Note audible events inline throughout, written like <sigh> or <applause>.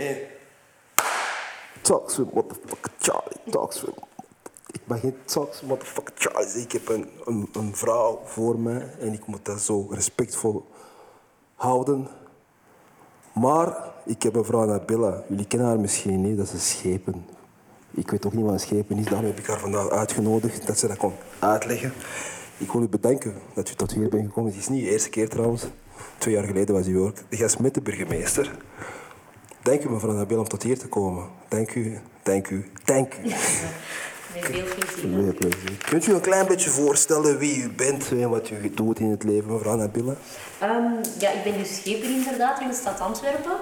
En... Talks with motherfucker Charlie. Talks with... Ik ben geen talks with motherfucker Charlie. Ik heb een, een, vrouw voor me en ik moet dat zo respectvol houden. Maar ik heb een vrouw Nabilla. Jullie kennen haar misschien niet, dat is een schepen. Ik weet ook niet wat een schepen is, daarom heb ik haar vandaag uitgenodigd dat ze dat kon uitleggen. Ik wil u bedanken dat u tot hier bent gekomen. Het is niet de eerste keer trouwens. Twee jaar geleden was u ook de gast met de burgemeester. Dank u mevrouw Nabilla om tot hier te komen. Dank u, dank u, dank u. Met veel plezier. Kunt u een klein beetje voorstellen wie u bent en wat u doet in het leven, mevrouw Nabilla? Ehm, ja, ik ben dus scheper inderdaad in de stad Antwerpen.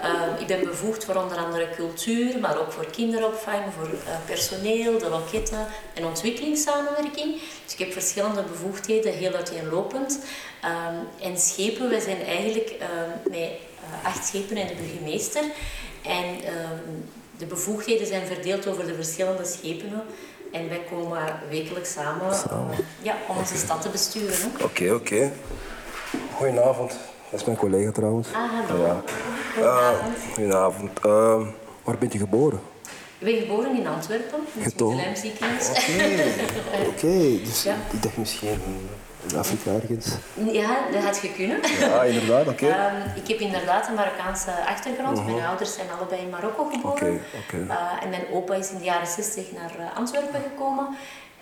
Ehm, ik ben bevoegd voor onder andere cultuur, maar ook voor kinderopvang, voor eh, personeel, de loketten en ontwikkelingssamenwerking. Dus ik heb verschillende bevoegdheden, heel uiteenlopend. Ehm, en schepen, we zijn eigenlijk met acht schepen en de burgemeester. En ehm, de bevoegdheden zijn verdeeld over de verschillende schepen. En wij komen wekelijks samen, eh, ja, om onze stad te besturen. Oké, oké. Goedenavond. Dat is mijn collega trouwens. Ah, hallo. Ja. Goedenavond. Eh, goedenavond. Ehm, waar bent u geboren? Ik ben geboren in Antwerpen, het Getogen? Ziekenhuis. <laughs> Oké, dus Ja. ik dacht misschien in Afrika ergens. Ja, dat had je kunnen. Ja, inderdaad, oké. <laughs> Ehm, ik heb inderdaad een Marokkaanse achtergrond. Mijn ouders zijn allebei in Marokko geboren. Oké. Eh, en mijn opa is in de jaren 60 naar eh, Antwerpen gekomen.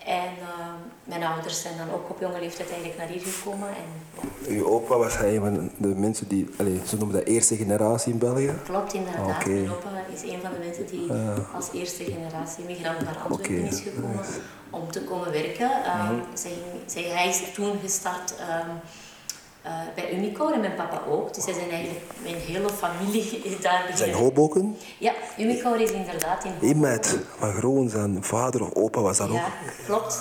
En ehm, mijn ouders zijn dan ook op jonge leeftijd eigenlijk naar hier gekomen. En, ja, Uw opa was hij een van de mensen die, allez, ze noemen dat eerste generatie in België. klopt inderdaad. Mijn opa is een van de mensen die als eerste generatie migrant naar Antwerpen is gekomen om te komen werken. Ehm, Mhm. zij, zij, hij is toen gestart ehm, eh, bij Umico en mijn papa ook. Dus zij zijn eigenlijk, mijn hele familie <laughs> is daar Zijn. Hoboken? Ja, Umico is inderdaad in Een met van Groen, zijn vader of opa was dat Ja, ook. klopt.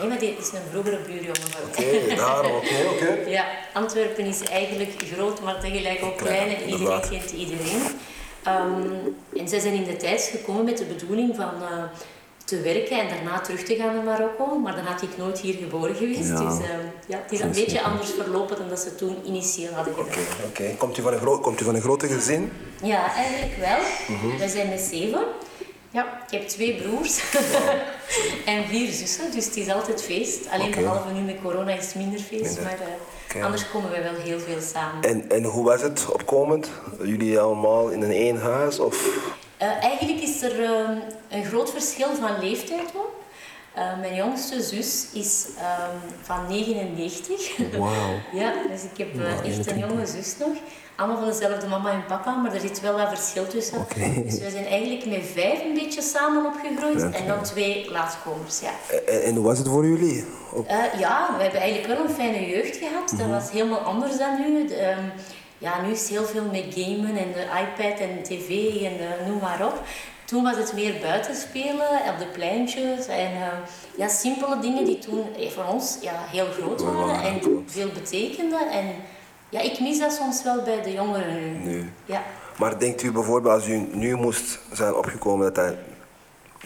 Ja, maar die is een vroegere buurjongen van Oké, daarom, oké, oké. <laughs> Ja, Antwerpen is eigenlijk groot, maar tegelijk ook klein en iedereen kent iedereen. Ehm, en zij zijn in de tijd gekomen met de bedoeling van eh, te werken en daarna terug te gaan naar Marokko. Maar dan had ik nooit hier geboren geweest. Ja. Dus ehm, ja, het is een beetje anders verlopen dan dat ze toen initieel hadden gedaan. Oké, Komt, u van een gro- komt u van een grote gezin? Ja, eigenlijk wel. Mhm. We zijn met zeven. Ja, ik heb twee broers <laughs> en vier zussen, dus het is altijd feest. Alleen Oké. behalve nu met corona is het minder feest, Minder. maar eh, anders komen wij wel heel veel samen. En, en hoe was het opkomend? Jullie allemaal in een één huis? Of... Eh, eigenlijk is er ehm, een groot verschil van leeftijd ook. Eh, mijn jongste zus is ehm, van 99. Wauw. <laughs> ja, dus ik heb eh, echt een jonge zus nog. Allemaal van dezelfde mama en papa, maar er zit wel wat verschil tussen. Dus wij zijn eigenlijk met vijf een beetje samen opgegroeid Ja, en dan twee laatkomers. Ja. En, en hoe was het voor jullie? Op- ja, we hebben eigenlijk wel een fijne jeugd gehad. Mhm. Dat was helemaal anders dan nu. De, ehm, ja, nu is het heel veel met gamen en de iPad en tv en eh, noem maar op. Toen was het meer buiten spelen, op de pleintjes en eh, ja, simpele dingen die toen eh, voor ons ja, heel groot waren en veel betekenden. En ja, ik mis dat soms wel bij de jongeren nu. Nu. Ja. Maar denkt u bijvoorbeeld als u nu moest zijn opgekomen dat dat,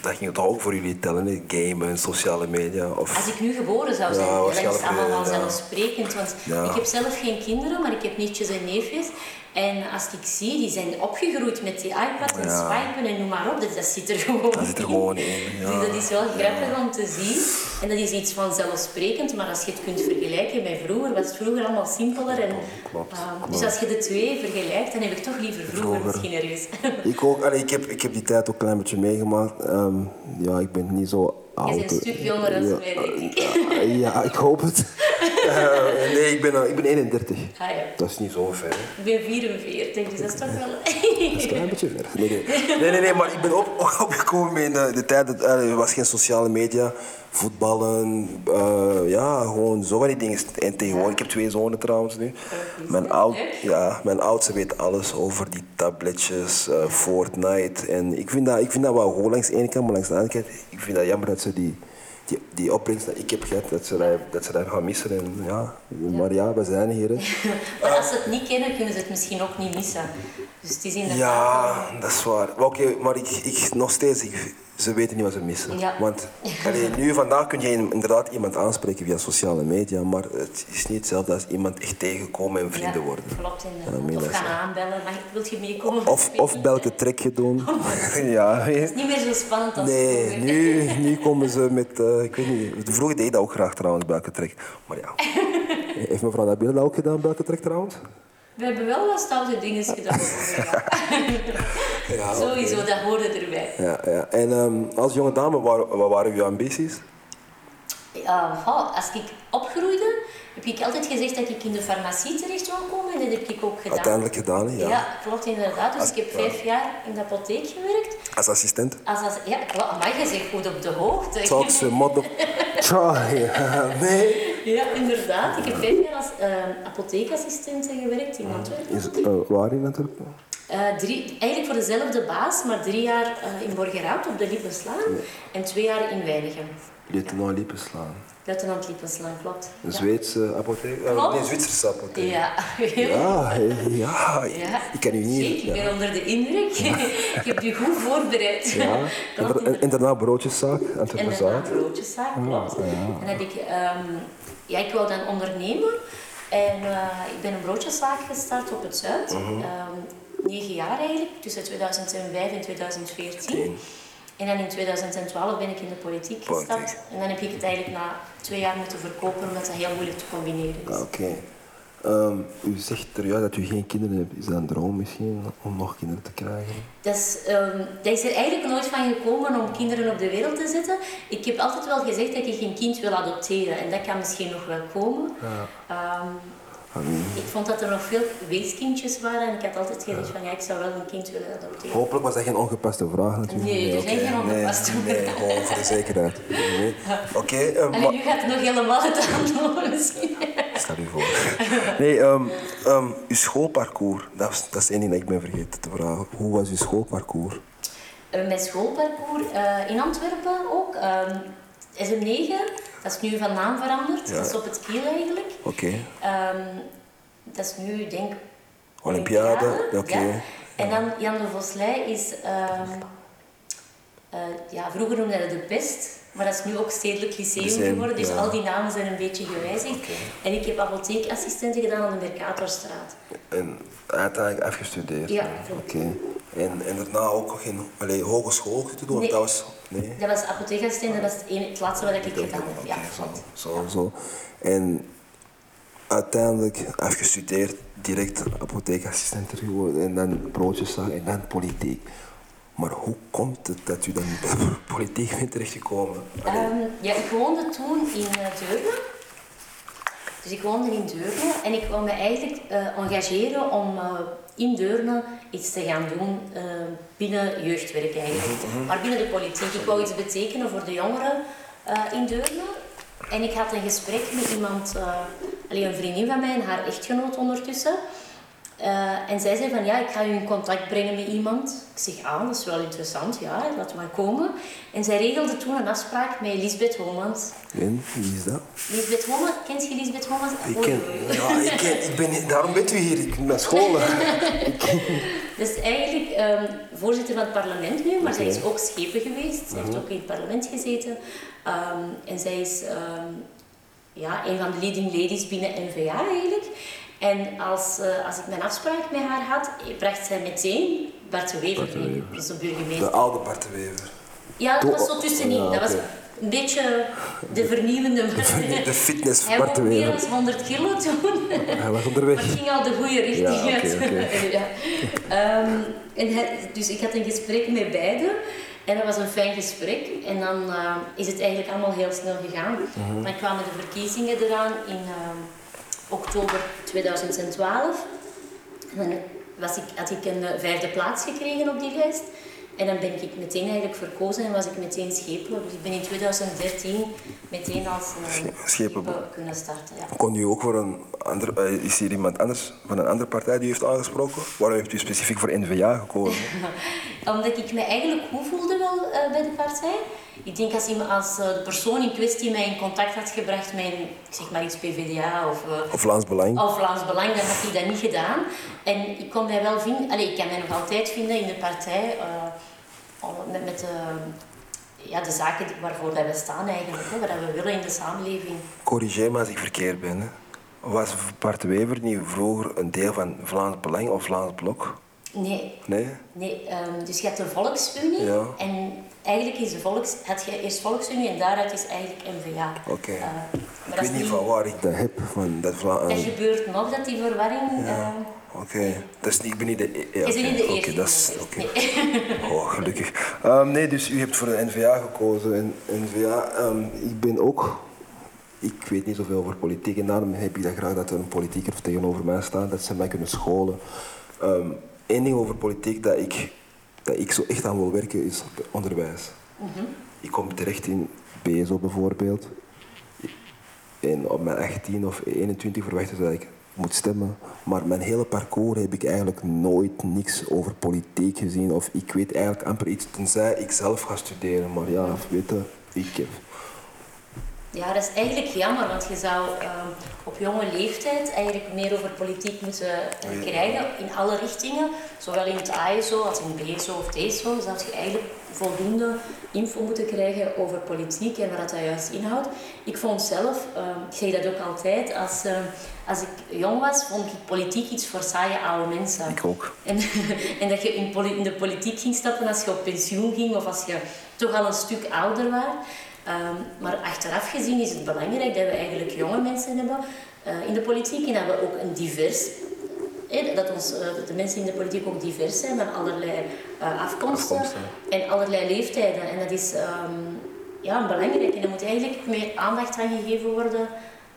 dat ging toch ook voor jullie tellen, hè? gamen, sociale media? Of... Als ik nu geboren zou zijn, Ja, ja, dat is allemaal vanzelfsprekend. Want Ja. ik heb zelf geen kinderen, maar ik heb nichtjes en neefjes. En als ik zie, die zijn opgegroeid met die iPad en Ja. swipen en noem maar op, dat, dat zit er gewoon Dat zit er in. gewoon in. Ja. Dus dat is wel grappig om te zien. En dat is iets vanzelfsprekend, maar als je het kunt vergelijken met vroeger, was het vroeger allemaal simpeler. En, Klopt, ehm, klopt. Dus als je de twee vergelijkt, dan heb ik toch liever vroeger, Vroeger. misschien ergens. Ik ook, allee, ik, heb, ik heb die tijd ook een klein beetje meegemaakt. Ehm, ja, ik ben niet zo oud. bent een stuk jonger dan ja, wij, denk ik. Ja, ja, ik hoop het. <laughs> Eh, nee, ik ben, eh, ik ben 31. Ah, ja. Dat is niet zo ver. hè. Ik ben 44, dus dat is toch wel... <laughs> Dat is een klein beetje ver. Nee, nee, <laughs> nee, maar ik ben op, opgekomen in de, de tijd dat eh, er was geen sociale media, voetballen, eh, ja, gewoon zo van die dingen. En tegenwoordig, ik heb twee zonen trouwens nu. Mijn, oud, ja, mijn oudste weet alles over die tabletjes, eh, Fortnite. En ik vind dat, ik vind dat wel goed langs de ene kant, maar langs de andere kant, ik vind dat jammer dat ze die, die, die opbrengst dat ik heb gehad, dat ze dat, dat, ze dat gaan missen. En, ja, maar ja, we zijn hier. hè. <laughs> Maar als ze het niet kennen, kunnen ze het misschien ook niet missen. Dus het is inderdaad... Ja, dat is waar. Maar Oké, maar ik, ik nog steeds, ik, ze weten niet wat ze missen. Ja. Want <laughs> allee, nu vandaag kun je inderdaad iemand aanspreken via sociale media, maar het is niet hetzelfde als iemand echt tegenkomen en vrienden ja, worden. Klopt, inderdaad. of gaan aanbellen, mag ik, wilt je meekomen? Of, of welke trekje doen. <laughs> ja, Het is niet meer zo spannend als Nee, vroeger. nu, <laughs> nu komen ze met, eh, ik weet niet, vroeger deed ik dat ook graag trouwens, welke trek. Maar ja. Heeft mevrouw Nabila dat ook gedaan, welke trek trouwens? We hebben wel wat stoute dingen <laughs> gedaan. ja. <laughs> Sowieso, dat hoorde erbij. Ja, ja. En ehm, als jonge dame, wat waren uw ambities? Ja, als ik opgroeide, heb ik altijd gezegd dat ik in de farmacie terecht wil komen. En dat heb ik ook gedaan. Uiteindelijk gedaan, ja. Ja, klopt inderdaad. Dus Als- ik heb ja. vijf jaar in de apotheek gewerkt. Als assistent. Als, als, ja, maar je zegt goed op de hoogte. Talk some mother... Nee. Ja, inderdaad. Ik heb vijf jaar als eh, apotheekassistent gewerkt in Antwerpen. Is, eh, waar in natuurlijk? Eh, drie, eigenlijk voor dezelfde baas, maar drie jaar eh, in Borgerhout op de Lippenslaan en twee jaar in Weinigem. Lieutenant Lippenslaan. Luitenant Lippenslaan, klopt. Een Ja. Zweedse apotheek? Eh, Klopt. nee, Zwitserse apotheek. Ja. Ja, ja. Ja. Ik ken u niet. Zeker, ik ben onder de indruk. <laughs> ik heb u goed voorbereid. Ja. <laughs> En, Klopt, da- en, en daarna broodjeszaak, En daarna broodjeszaak, klopt. En heb ik, ehm, ja, ik wou dan ondernemen. En eh, ik ben een broodjeszaak gestart op het Zuid. Mhm. Ehm, negen jaar eigenlijk, tussen 2005 en 2014. Oké. En dan in 2012 ben ik in de politiek gestapt. En dan heb ik het eigenlijk na twee jaar moeten verkopen, omdat dat heel moeilijk te combineren is. Oké. Ehm, u zegt er juist dat u geen kinderen hebt. Is dat een droom misschien om nog kinderen te krijgen? Dat is, ehm, dat is er eigenlijk nooit van gekomen om kinderen op de wereld te zetten. Ik heb altijd wel gezegd dat ik geen kind wil adopteren. En dat kan misschien nog wel komen. Ehm, Amen. Ik vond dat er nog veel weeskindjes waren. En ik had altijd gezegd van ja, ik zou wel een kind willen adopteren. Hopelijk was dat geen ongepaste vraag natuurlijk. Nee, er zijn geen ongepaste nee, nee, gewoon voor de zekerheid. <laughs> Oké, eh, En maar- nu gaat het nog helemaal het antwoord misschien. Stel u voor. Nee, ehm, ehm, uw schoolparcours, dat is, dat is één ding dat ik ben vergeten te vragen. Hoe was uw schoolparcours? Eh, Mijn schoolparcours eh, in Antwerpen ook. ehm, SM9, dat is nu van naam veranderd. Ja. Dat is op het Kiel eigenlijk. Oké. Ehm, dat is nu, ik denk Olympiade, oké. ja. En dan Jan de Voslij is, ehm, eh, ja, vroeger noemde hij de Pest, maar dat is nu ook Stedelijk Lyceum geworden, dus ja. al die namen zijn een beetje gewijzigd. En ik heb apotheekassistenten gedaan aan de Mercatorstraat. En uiteindelijk afgestudeerd. Ja. Oké. En, en daarna ook nog in allee, hogeschool te doen? Nee. Dat was... Nee? Dat was apotheekassistent, dat was het, ene, het laatste wat ik gedaan heb. Ja, zo, zo, zo. En uiteindelijk afgestudeerd, direct apotheekassistent geworden en dan broodjeszaak en dan politiek. Maar hoe komt het dat u dan bij <laughs> politiek bent terechtgekomen? Ehm, ja, ik woonde toen in uh, Deurne. Dus ik woonde in Deurne en ik wou me eigenlijk eh, engageren om eh, in Deurne iets te gaan doen eh, binnen jeugdwerk eigenlijk. Maar binnen de politiek. Ik wou iets betekenen voor de jongeren eh, in Deurne. En ik had een gesprek met iemand, eh, alleen een vriendin van mij en haar echtgenoot ondertussen. Eh, en zij zei van ja, ik ga u in contact brengen met iemand. Ik zeg, ah, dat is wel interessant, ja, laat maar komen. En zij regelde toen een afspraak met Lisbeth Homans. en wie is dat? Lisbeth Homans, kent je Lisbeth Homans? Ik ken, oei. ja, ik ken, ik ben, daarom bent u hier, ik ben naar school. <laughs> Dat is eigenlijk ehm, voorzitter van het parlement nu, maar zij is ook schepen geweest. Zij heeft ook in het parlement gezeten. Ehm, en zij is ehm, ja, een van de leading ladies binnen NVA eigenlijk. En als, eh, als ik mijn afspraak met haar had, bracht zij meteen Bart de Wever mee, dus de burgemeester. De oude Bart de Wever. Ja, dat was zo tussenin. Ja, Dat was een beetje de vernieuwende De fitness Hij Bart de woog meer Wever. dan 100 kilo toen. <laughs> Hij was Maar onderweg. het ging al de goede richting Ja, oké, uit. oké. <laughs> ja. Ehm, en hij- dus ik had een gesprek met beiden. En dat was een fijn gesprek. En dan eh, is het eigenlijk allemaal heel snel gegaan. Mhm. Dan kwamen de verkiezingen eraan in ehm, oktober 2012. En dan was ik, had ik een eh, vijfde plaats gekregen op die lijst. En dan ben ik meteen eigenlijk verkozen en was ik meteen schepelijk. Dus ik ben in 2013 meteen als uh, Schepen. kunnen starten. Ja. Kon u ook voor een ander, eh, is hier iemand anders van een andere partij die u heeft aangesproken? Waarom heeft u specifiek voor N-VA gekozen? <laughs> Omdat ik me eigenlijk goed voelde wel eh, bij de partij. Ik denk als, iemand, als eh, de persoon in kwestie mij in contact had gebracht met, een, zeg maar iets PVDA of, eh, Of Vlaams Belang? of Vlaams Belang, dan had ik dat niet gedaan. En ik kon mij wel vinden, allee, ik kan mij nog altijd vinden in de partij, eh, met, ja, de zaken waarvoor dat we staan eigenlijk, hè, wat we willen in de samenleving. Corrigeer me als ik verkeerd ben. Hè. Was Bart Wever niet vroeger een deel van Vlaams Belang of Vlaams Blok? Nee, Nee? nee ehm, dus je hebt de Volksunie Ja. en eigenlijk is de volks, had je eerst Volksunie en daaruit is eigenlijk NVA. Oké. Eh, maar Ik weet niet van waar ik dat heb. Van dat dat eh, gebeurt nog, dat die verwarring... eh, Oké, dat is niet, ik ben niet de... e- ja, niet de oké, eerste. Oké, dat is... Oké. Nee. Oh, gelukkig. Ehm, nee, dus u hebt voor de NVA gekozen. En NVA, ehm, ik ben ook... Ik weet niet zoveel over politiek en daarom heb ik dat graag dat er een politieker tegenover mij staat, dat ze mij kunnen scholen. Eén ding over politiek dat ik, dat ik zo echt aan wil werken is onderwijs. Ik kom terecht in BSO bijvoorbeeld. En op mijn 18 of 21 verwachten ze dat ik moet stemmen. Maar mijn hele parcours heb ik eigenlijk nooit niks over politiek gezien. Of ik weet eigenlijk amper iets, tenzij ik zelf ga studeren. Maar ja, weet je, ik heb... Ja, dat is eigenlijk jammer, want je zou ehm, op jonge leeftijd eigenlijk meer over politiek moeten eh, krijgen in alle richtingen. Zowel in het ASO als in BSO of TSO zou je eigenlijk voldoende info moeten krijgen over politiek en wat dat juist inhoudt. Ik vond zelf, ehm, ik zeg dat ook altijd, als, ehm, als ik jong was, vond ik politiek iets voor saaie oude mensen. Ik ook. En, <laughs> en dat je in, in de politiek ging stappen als je op pensioen ging of als je toch al een stuk ouder was. Ehm, maar achteraf gezien is het belangrijk dat we eigenlijk jonge mensen hebben eh, in de politiek en dat we ook een divers, dat ons, eh, de mensen in de politiek ook divers zijn van allerlei eh, afkomsten, Afkomsten. en allerlei leeftijden. En dat is ehm, ja, belangrijk en er moet eigenlijk meer aandacht aan gegeven worden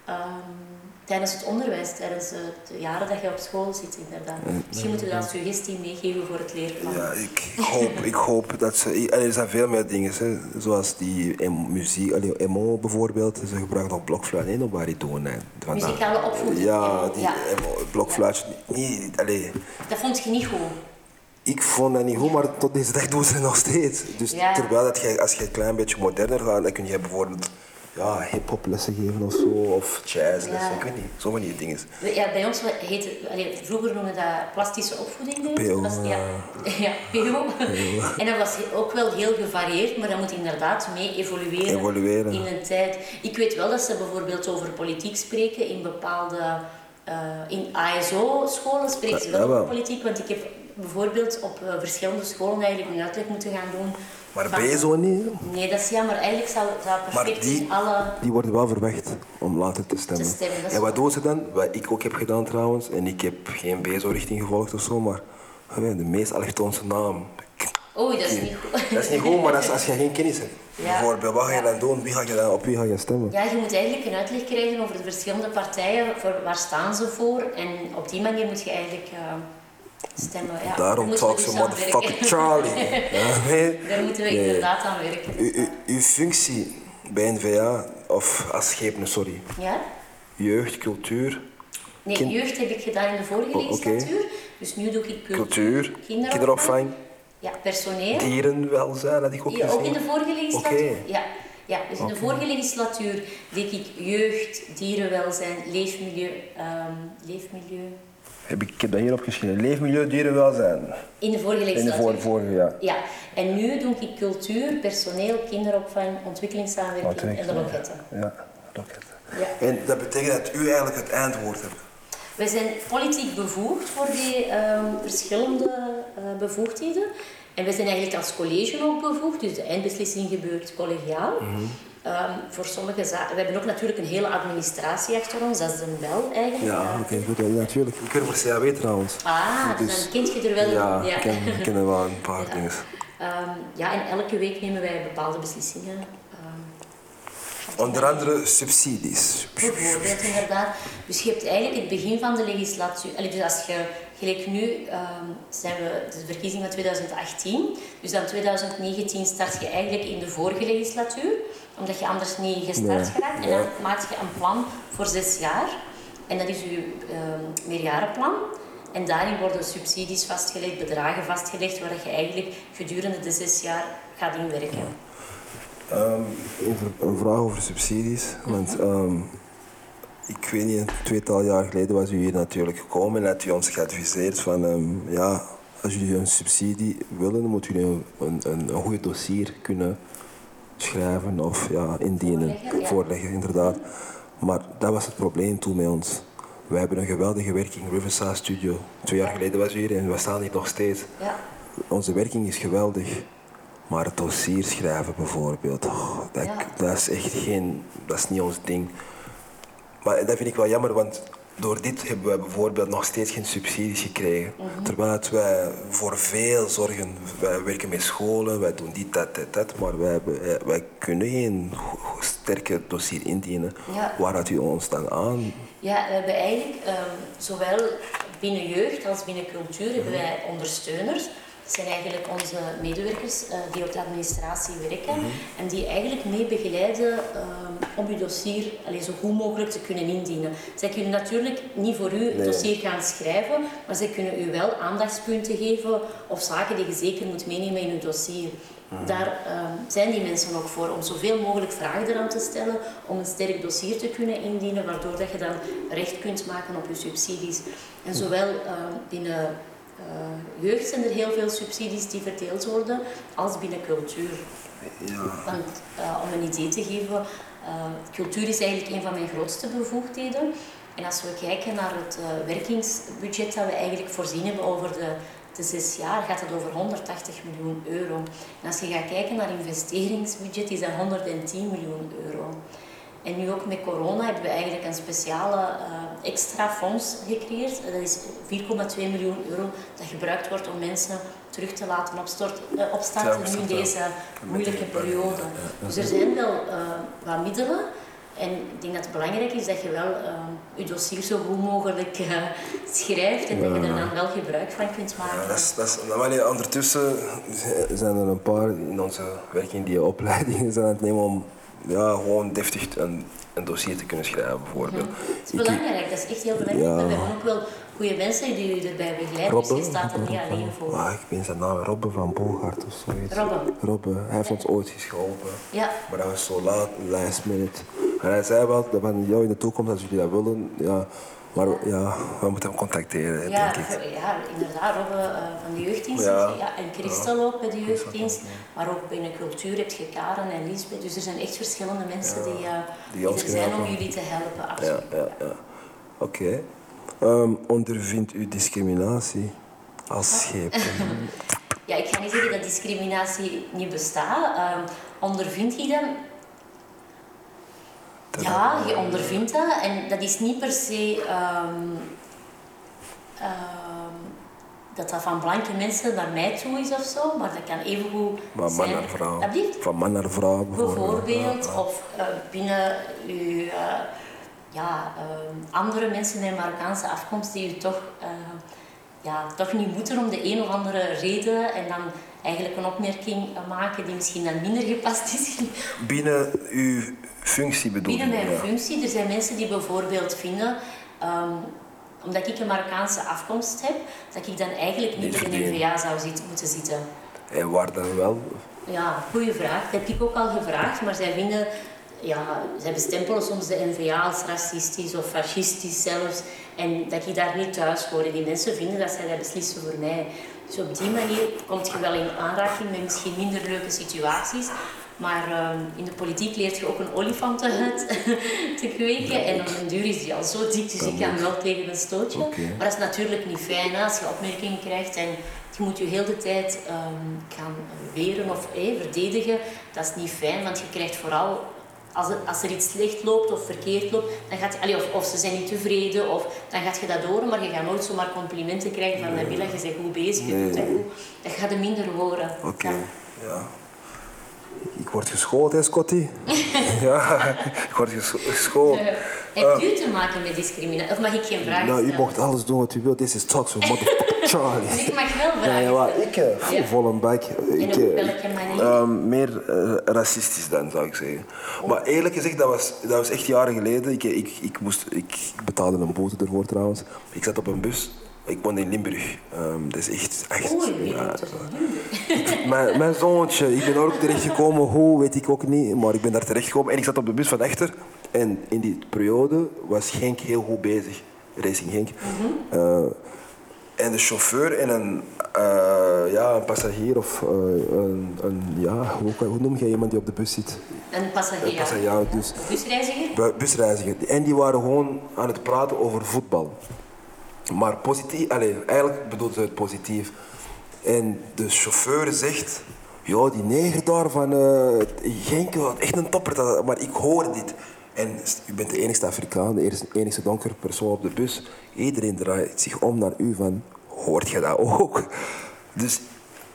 ehm, tijdens het onderwijs, tijdens de jaren dat je op school zit inderdaad. Misschien moeten we dat als suggestie meegeven voor het leerplan. Ja, ik, ik hoop, ik hoop dat ze... Er zijn veel meer dingen, hè, zoals die muziek, emo bijvoorbeeld. Ze gebruiken nog blokfluit en op baritoon. vandaag. Muzikale opvoeding, Ja, die ja. emo, blokfluitje. Niet, allee, Dat vond je niet goed. ik vond dat niet goed, maar tot deze dag doen ze het nog steeds. Dus Ja. terwijl dat je, als je een klein beetje moderner gaat, dan kun je bijvoorbeeld ja, hip-hop lessen geven of zo, of jazzlessen, Ja. ik weet niet, zo van die dingen. Ja, bij ons heet het, allee, vroeger noemden we dat plastische opvoeding. ik. PO, Dat was, ja, <laughs> ja, PO. En dat was ook wel heel gevarieerd, maar dat moet inderdaad mee evolueren, Evolueren. in een tijd. Ik weet wel dat ze bijvoorbeeld over politiek spreken in bepaalde... eh, in ASO-scholen spreken ze wel over politiek, want ik heb bijvoorbeeld op eh, verschillende scholen eigenlijk een uitleg moeten gaan doen. Maar van- BSO niet, Nee, dat is jammer. Eigenlijk zou zou Maar perfect die- in alle... die worden wel verwacht om later te stemmen. Te stemmen, en wat doen ze dan? Wat ik ook heb gedaan trouwens, en ik heb geen BSO-richting gevolgd of zo, maar eh, de meest allochtoonse naam. Oei, dat is niet goed. Dat is niet goed, maar dat is als je geen kennis hebt. Ja. Bijvoorbeeld, wat ga je dan doen? Wie ga je dan, op wie ga je stemmen? Ja, je moet eigenlijk een uitleg krijgen over de verschillende partijen, voor waar staan ze voor. En op die manier moet je eigenlijk eh, stemmen. Ja, daar Daarom talk dus ze aan motherfucking. Charlie. <laughs> Ja. Daar moeten we Nee. inderdaad aan werken. U, u, uw functie bij NVA, of als schepenen, sorry, Ja? jeugd, cultuur, Nee, Kind- jeugd heb ik gedaan in de vorige Oh, legislatuur. Dus nu doe ik cultuur, cultuur, kinderopvang, Ja, personeel. dierenwelzijn, had ik ook Ja, ook in de vorige legislatuur. Ja. Ja, dus in de vorige legislatuur deed ik jeugd, dierenwelzijn, leefmilieu, ehm, leefmilieu. Heb ik, ik heb dat hier opgeschreven. Leefmilieu, dierenwelzijn. In de vorige In de legislatuur. vorige, vorige ja. Ja, en nu doe ik cultuur, personeel, kinderopvang, ontwikkelingssamenwerking en de loketten. Ja, loketten. Ja. En dat betekent dat u eigenlijk het eindwoord hebt. We zijn politiek bevoegd voor die ehm, verschillende eh, bevoegdheden. En we zijn eigenlijk als college ook bevoegd, dus de eindbeslissing gebeurt collegiaal. Mhm. Ehm, voor sommige zaken. We hebben ook natuurlijk een hele administratie achter ons, dat is een bel eigenlijk. Ja, oké, goed. Ja, natuurlijk. Ik voor CAW trouwens. Ah, dus Dus- dan kent je er wel Ja, ja. ik ken, ik ken er wel een paar <laughs> Ja. dingen. Ehm, ja, en elke week nemen wij bepaalde beslissingen. ehm, Onder andere subsidies. Bijvoorbeeld, inderdaad. Dus je hebt eigenlijk het begin van de legislatuur. Dus als je, gelijk nu ehm, zijn we de verkiezingen van 2018. Dus dan 2019 start je eigenlijk in de vorige legislatuur, omdat je anders niet gestart Nee, geraakt. En dan maak je een plan voor zes jaar. En dat is je ehm, meerjarenplan. En daarin worden subsidies vastgelegd, bedragen vastgelegd, waar je eigenlijk gedurende de zes jaar gaat inwerken. Ehm, even een vraag over subsidies. Want ehm, ik weet niet, een tweetal jaar geleden was u hier natuurlijk gekomen en had u ons geadviseerd van ehm, ja, als jullie een subsidie willen, moet jullie een, een, een, een goed dossier kunnen schrijven of ja, indienen, Voorleggen, ja. voorleggen, inderdaad. Maar dat was het probleem toen met ons. We hebben een geweldige werking, Riverside Studio. Twee jaar geleden was we hier en we staan hier nog steeds. Ja. Onze werking is geweldig. Maar het dossier schrijven bijvoorbeeld, oh, dat, Ja. dat is echt geen, dat is niet ons ding. Maar dat vind ik wel jammer, want door dit hebben wij bijvoorbeeld nog steeds geen subsidies gekregen. Terwijl het wij voor veel zorgen. Wij werken met scholen, wij doen dit, dat, dat, dat. Maar wij, hebben, eh, wij kunnen geen sterke dossier indienen. Ja. Waar had u ons dan aan? Ja, we hebben eigenlijk ehm, zowel binnen jeugd als binnen cultuur hebben wij ondersteuners. Dat zijn eigenlijk onze medewerkers eh, die op de administratie werken en die eigenlijk mee begeleiden ehm, om uw dossier allee, zo goed mogelijk te kunnen indienen. Zij kunnen natuurlijk niet voor u het dossier gaan schrijven, maar zij kunnen u wel aandachtspunten geven of zaken die je zeker moet meenemen in uw dossier. Daar ehm, zijn die mensen ook voor, om zoveel mogelijk vragen eraan te stellen, om een sterk dossier te kunnen indienen, waardoor dat je dan recht kunt maken op je subsidies. En zowel ehm, binnen eh, jeugd zijn er heel veel subsidies die verdeeld worden, als binnen cultuur. Ja. Want eh, om een idee te geven, eh, cultuur is eigenlijk een van mijn grootste bevoegdheden. En als we kijken naar het eh, werkingsbudget dat we eigenlijk voorzien hebben over de, de zes jaar, gaat het over 180 miljoen euro. En als je gaat kijken naar investeringsbudget, is dat 110 miljoen euro. En nu ook met corona hebben we eigenlijk een speciale eh, extra fonds gecreëerd. Dat is 4,2 miljoen euro dat gebruikt wordt om mensen terug te laten opstort, eh, opstarten nu in deze moeilijke periode. Dus er zijn wel eh, wat middelen. En ik denk dat het belangrijk is dat je wel je dossier zo goed mogelijk schrijft en dat je er dan wel gebruik van kunt maken. Ja, dat is, dat is, maar nee, ondertussen zijn er een paar in onze werking die opleidingen zijn aan het nemen om ja, gewoon deftig een, een dossier te kunnen schrijven, bijvoorbeeld. Het is Ik- belangrijk, dat is echt heel belangrijk. Ja. We hebben ook wel goede mensen die u erbij begeleiden, dus je staat er niet alleen voor. Ah, ik ben zijn naam, Robbe van Bogaert of zoiets. Robbe. Robbe, hij heeft ons ooit eens geholpen. Ja, Maar dat was zo laat, last minute. En hij zei wel, dat van jou in de toekomst, als jullie dat willen, ja, maar ja, we moeten hem contacteren, ja, denk ik. ja inderdaad, Robbe eh, van de jeugddienst Ja. ja. en Christel ook bij de jeugddienst. Maar ook binnen cultuur heb je Karen en Lisbeth. Dus er zijn echt verschillende mensen die, eh, Die die er zijn om jullie te helpen, Ja, absoluut. ja, ja. Oké. Ehm, ondervindt u discriminatie als schepen? <laughs> Ja, ik ga niet zeggen dat discriminatie niet bestaat. Ehm, ondervind je dat? Ja, je ondervindt dat. En dat is niet per se ehm, ehm, dat dat van blanke mensen naar mij toe is of zo, maar dat kan evengoed Van man zijn... naar vrouw. Van man naar vrouw bijvoorbeeld. bijvoorbeeld, Ja, ja. of eh, binnen uw, eh, ja, eh, andere mensen met Marokkaanse afkomst die u toch, eh, ja, toch niet moeten om de een of andere reden en dan eigenlijk een opmerking maken die misschien dan minder gepast is. Binnen uw functie bedoel Binnen mijn ja. functie, er zijn mensen die bijvoorbeeld vinden, ehm, omdat ik een Marokkaanse afkomst heb, dat ik dan eigenlijk niet Niet in verdien. NVA zou zitten, moeten zitten. En waar dan wel? Ja, goede vraag. Dat heb ik ook al gevraagd, maar zij vinden, ja, zij bestempelen soms de NVA als racistisch of fascistisch zelfs. En dat ik daar niet thuis hoor. En die mensen vinden dat zij dat beslissen voor mij. Dus op die manier kom je wel in aanraking met misschien minder leuke situaties. Maar ehm, in de politiek leert je ook een olifantenhuid <laughs> te kweken. En op een duur is die al zo dik, dus ik kan wel tegen een stootje. Maar dat is natuurlijk niet fijn als je opmerkingen krijgt en je moet je heel de tijd ehm, gaan weren of eh, verdedigen. Dat is niet fijn, want je krijgt vooral als er, als er iets slecht loopt of verkeerd loopt, dan gaat, allee, of, of ze zijn niet tevreden, of, dan gaat je dat door, maar je gaat nooit zomaar complimenten krijgen van Nabila, je bent goed bezig, je Nee. doet dat goed. Dat gaat er minder horen. Oké, Ja. ja. Ik word geschoold, hè, Scotty? <laughs> ja, ik word ges- geschoold. Eh, Heeft u te maken met discriminatie? Of mag ik geen vragen Nou, u mocht alles doen wat u wilt. This is Talks with motherfucking <laughs> Charlie. Dus ik mag wel vragen ja, maar ik, eh, Ja. vol een bak. Ik, eh, ehm, meer eh, racistisch dan, zou ik zeggen. Maar eerlijk gezegd, dat was, dat was echt jaren geleden. Ik, ik, ik, moest, ik betaalde een boete ervoor trouwens. Ik zat op een bus. Ik woonde in Limburg. Ehm, dat is echt... echt Oei, ja, mijn, mijn zoontje, ik ben daar ook terechtgekomen. Hoe, weet ik ook niet. Maar ik ben daar terechtgekomen. En ik zat op de bus van Echter. En in die periode was Genk heel goed bezig. Racing Genk. Eh, En de chauffeur en een, eh, ja, een passagier of eh, een, een, ja, hoe, hoe noem je iemand die op de bus zit? Een passagier. passagier, dus. Busreiziger? Bu- busreiziger. En die waren gewoon aan het praten over voetbal. Maar positief, allez, eigenlijk bedoelt ze het positief. En de chauffeur zegt, ja, die neger daar van eh, Genk, echt een topper, dat- maar ik hoor dit. En u bent de enige Afrikaan, de enige donkere persoon op de bus. Iedereen draait zich om naar u van, hoort je dat ook? Dus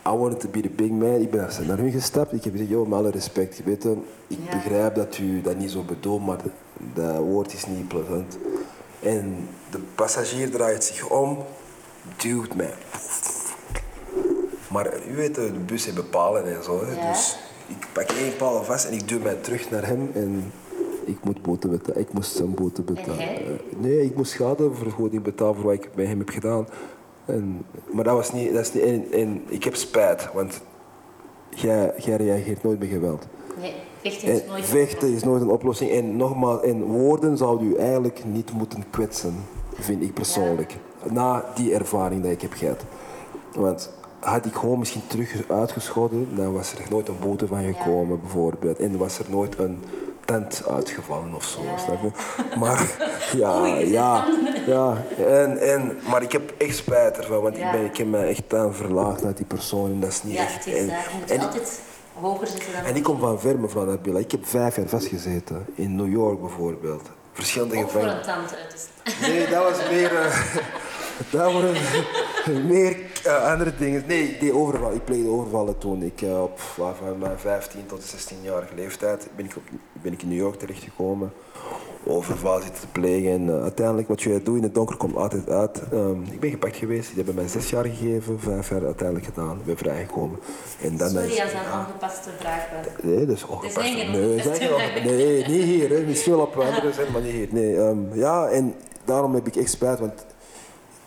I wanted to be the big man. Ik ben naar hun gestapt. Ik heb gezegd, joh, met alle respect, je weet het, ik Ja. begrijp dat u dat niet zo bedoelt, maar dat woord is niet plezant. En de passagier draait zich om, duwt mij. Maar u weet, de bus heeft palen en zo. Hè. Ja. Dus ik pak één paal vast en ik duw mij terug naar hem. En ik moet boete betalen. Ik moest zijn boete betalen. Eh, nee, ik moest schadevergoeding betalen voor wat ik bij hem heb gedaan. En, maar dat was niet... Dat is niet en, en ik heb spijt, want jij, jij reageert nooit met geweld. Nee, vechten is nooit vechten is nooit een oplossing. En nogmaals, en woorden zou u eigenlijk niet moeten kwetsen, vind ik persoonlijk. Na die ervaring die ik heb gehad. Want had ik gewoon misschien terug uitgeschoten, dan was er nooit een boete van gekomen, bijvoorbeeld. En was er nooit een tent uitgevallen of zo. Ja. snap je? Maar <laughs> ja, ja, ja. En, en, maar ik heb echt spijt ervan, want ik, ben, ik heb me echt aan verlaagd naar die persoon en dat is niet Ja, echt. en, en- altijd hoger zitten dan... en ik kom van ver, mevrouw Nabila. Ik heb vijf jaar vastgezeten. In New York bijvoorbeeld. Verschillende voor een tand uit staan. Nee, dat was meer... eh, <laughs> dat waren <laughs> meer eh, andere dingen. Nee, ik deed overval. Ik pleegde overvallen toen ik eh, op van mijn 15 tot 16-jarige leeftijd ben ik, op, ben ik in New York terechtgekomen. Overval zitten te plegen. En eh, uiteindelijk, wat je doet in het donker, komt altijd uit. Ehm, ik ben gepakt geweest. Die hebben mij zes jaar gegeven. Vijf jaar uiteindelijk gedaan. Ik ben vrijgekomen. En dan Sorry is- als dat een ongepaste vraag was. Nee, dat is ongepast. zijn geen Nee, onge- nee, niet hier. Hè. Misschien wel op <laughs> andere zijn, maar niet hier. Nee, ehm, ja, en daarom heb ik echt spijt, want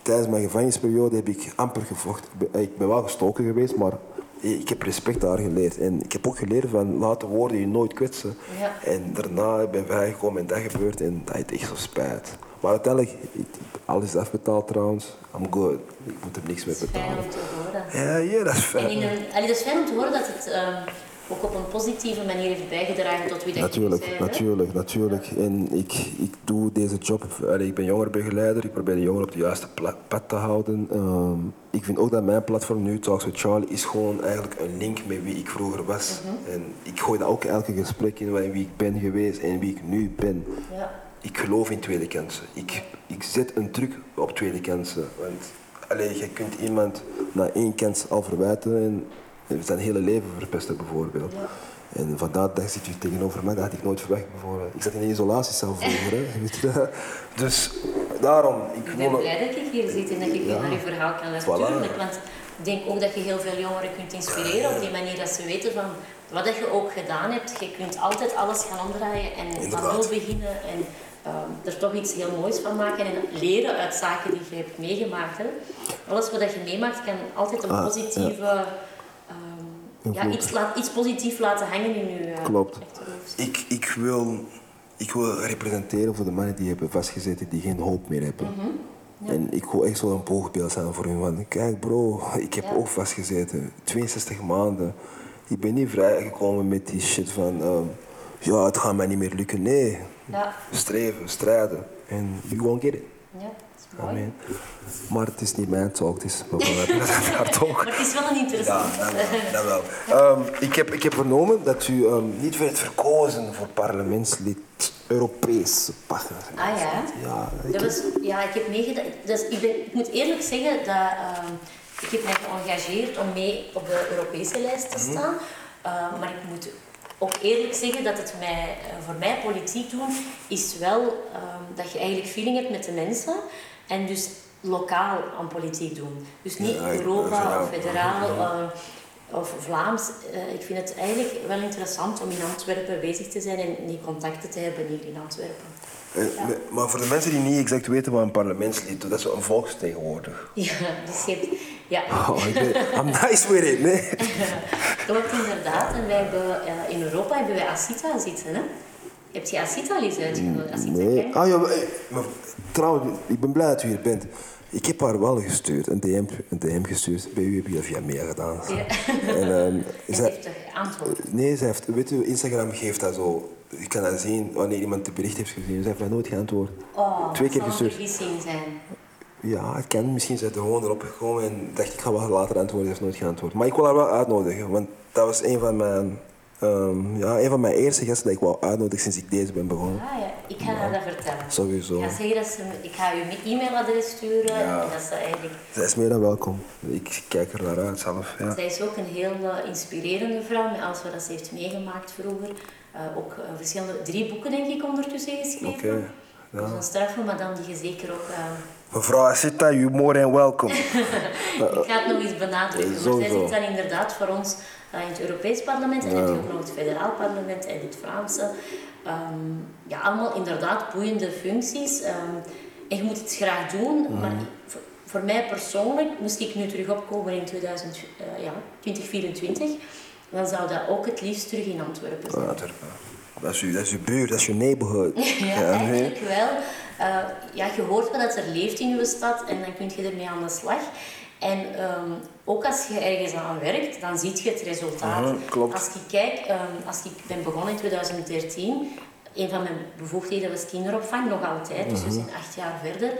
tijdens mijn gevangenisperiode heb ik amper gevochten. Ik ben wel gestoken geweest, maar ik heb respect daar geleerd. En ik heb ook geleerd van laat de woorden je nooit kwetsen. Ja. En daarna ben ik vrijgekomen en dat gebeurt en dat heeft echt zo spijt. Maar uiteindelijk, alles is afbetaald trouwens. I'm good. Ik moet er niks mee Het is fijn betalen. om te horen. Ja, ja, dat is fijn. En in een, allee, dat is fijn om te horen dat het ehm, ook op een positieve manier heeft bijgedragen tot wie dat Natuurlijk, hè? natuurlijk, natuurlijk. En ik, ik doe deze job. Allee, ik ben jongerenbegeleider. Ik probeer de jongeren op de juiste pad te houden. Ehm, ik vind ook dat mijn platform nu, Talks with Charlie, is gewoon eigenlijk een link met wie ik vroeger was. En ik gooi dat ook elke gesprek in waar- wie ik ben geweest en wie ik nu ben. Ja. Ik geloof in tweede kansen. Ik, ik zet een druk op tweede kansen. Want allee, je kunt iemand na één kans al verwijten en zijn hele leven verpesten bijvoorbeeld. En vandaar dat zit u tegenover mij, dat had ik nooit verwacht bijvoorbeeld. Ik zat in isolatiecel vroeger, hè. <laughs> Weet je dat? Dus daarom, ik Ik ben blij dat ik hier zit en dat ik Ja. naar je verhaal kan luisteren. Voilà. Want ik denk ook dat je heel veel jongeren kunt inspireren op die manier dat ze weten van wat je ook gedaan hebt. Je kunt altijd alles gaan omdraaien en van nul beginnen en ehm, er toch iets heel moois van maken en leren uit zaken die je hebt meegemaakt. Hè. Alles wat je meemaakt kan altijd een Ah, positieve... ja, Invloed. iets, laat, iets positief laten hangen in je eh, Klopt. Ik, ik, wil, ik wil representeren voor de mannen die hebben vastgezeten, die geen hoop meer hebben. En ik wil echt zo een boogbeeld zijn voor hun. Van, kijk bro, ik heb Ja. ook vastgezeten. 62 maanden. Ik ben niet vrijgekomen met die shit van... ehm, ja, het gaat mij niet meer lukken. Nee. Ja, Streven, strijden. En you won't get it. ja. Amen. Maar het is niet mijn talk, het is haar talk. Maar het is wel een Ja, interessant. dat wel. Dat wel. Ehm, ik, heb, ik heb vernomen dat u ehm, niet werd verkozen voor parlementslid Europees. Ah ja? Ja, ik Dat heb- was, ja, ik heb meegedaan. Dus ik, ben, ik moet eerlijk zeggen dat ehm, ik heb mij geëngageerd om mee op de Europese lijst te staan. Uh, maar ik moet ook eerlijk zeggen dat het mij, eh, voor mij politiek doen is wel dat je eigenlijk feeling hebt met de mensen en dus lokaal aan politiek doen. Dus niet Ja, Europa of federaal eh, of Vlaams. Eh, ik vind het eigenlijk wel interessant om in Antwerpen bezig te zijn en die contacten te hebben hier in Antwerpen. Eh, Maar voor de mensen die niet exact weten wat een parlementslid doet, dat is een volksvertegenwoordiger. <laughs> Ja, dus hebt, ja, Oh, I'm nice with it, nee. <laughs> klopt inderdaad. En wij hebben, in Europa hebben wij Asita zitten. Hè? Heb je Asita al eens uitgenodigd? Ken Nee. Ah ja, maar, eh, maar trouwens, ik ben blij dat u hier bent. Ik heb haar wel gestuurd, een DM, een DM gestuurd. Bij u heb je dat via mail gedaan. Ja. En, <laughs> ehm, En ze zij- heeft toch geantwoord? nee, ze heeft, weet u, Instagram geeft dat zo. Je kan dat zien wanneer iemand het bericht heeft gezien. Ze heeft mij nooit geantwoord. Oh, Twee keer zal een gestuurd. vergissing zijn. Ja, het kan. Misschien zijn ze gewoon erop gekomen en dacht ik ga wel later antwoorden. Ze heeft nooit geantwoord. Maar ik wil haar wel uitnodigen, want dat was een van mijn, ehm, ja, een van mijn eerste gasten dat ik wou uitnodigen sinds ik deze ben begonnen. Ah ja, ik ga haar dat vertellen. Sowieso. Ik ga zeggen dat ze, ik ga u mijn e-mailadres sturen Ja. en dat ze eigenlijk Zij is meer dan welkom. Ik kijk er naar uit zelf. Ja. Zij is ook een heel eh, inspirerende vrouw met alles wat ze heeft meegemaakt vroeger. Eh, ook eh, verschillende, drie boeken denk ik ondertussen geschreven. Oké. Dus Ja. een straffe madame die je zeker ook... Mevrouw Asita, you more than welcome. <laughs> ik ga het nog eens benadrukken. Maar zij zit dan inderdaad voor ons eh, in het Europees parlement. En je nog het federaal parlement en het Vlaamse. Ehm, ja, allemaal inderdaad boeiende functies. Ehm, en je moet het graag doen. Mhm. Maar voor, voor mij persoonlijk, moest ik nu terug opkomen in 2000, eh, ja, 2024, dan zou dat ook het liefst terug in Antwerpen zijn. Antwerpen. Dat is, uw, dat is uw buurt, dat is uw neighborhood. <laughs> Ja, eigenlijk wel. Eh, ja, je hoort wel dat er leeft in je stad en dan kun je ermee aan de slag. En ehm, ook als je ergens aan werkt, dan zie je het resultaat. Mhm. Als ik kijk, ehm, als ik ben begonnen in 2013, een van mijn bevoegdheden was kinderopvang, nog altijd, dus we zijn acht jaar verder.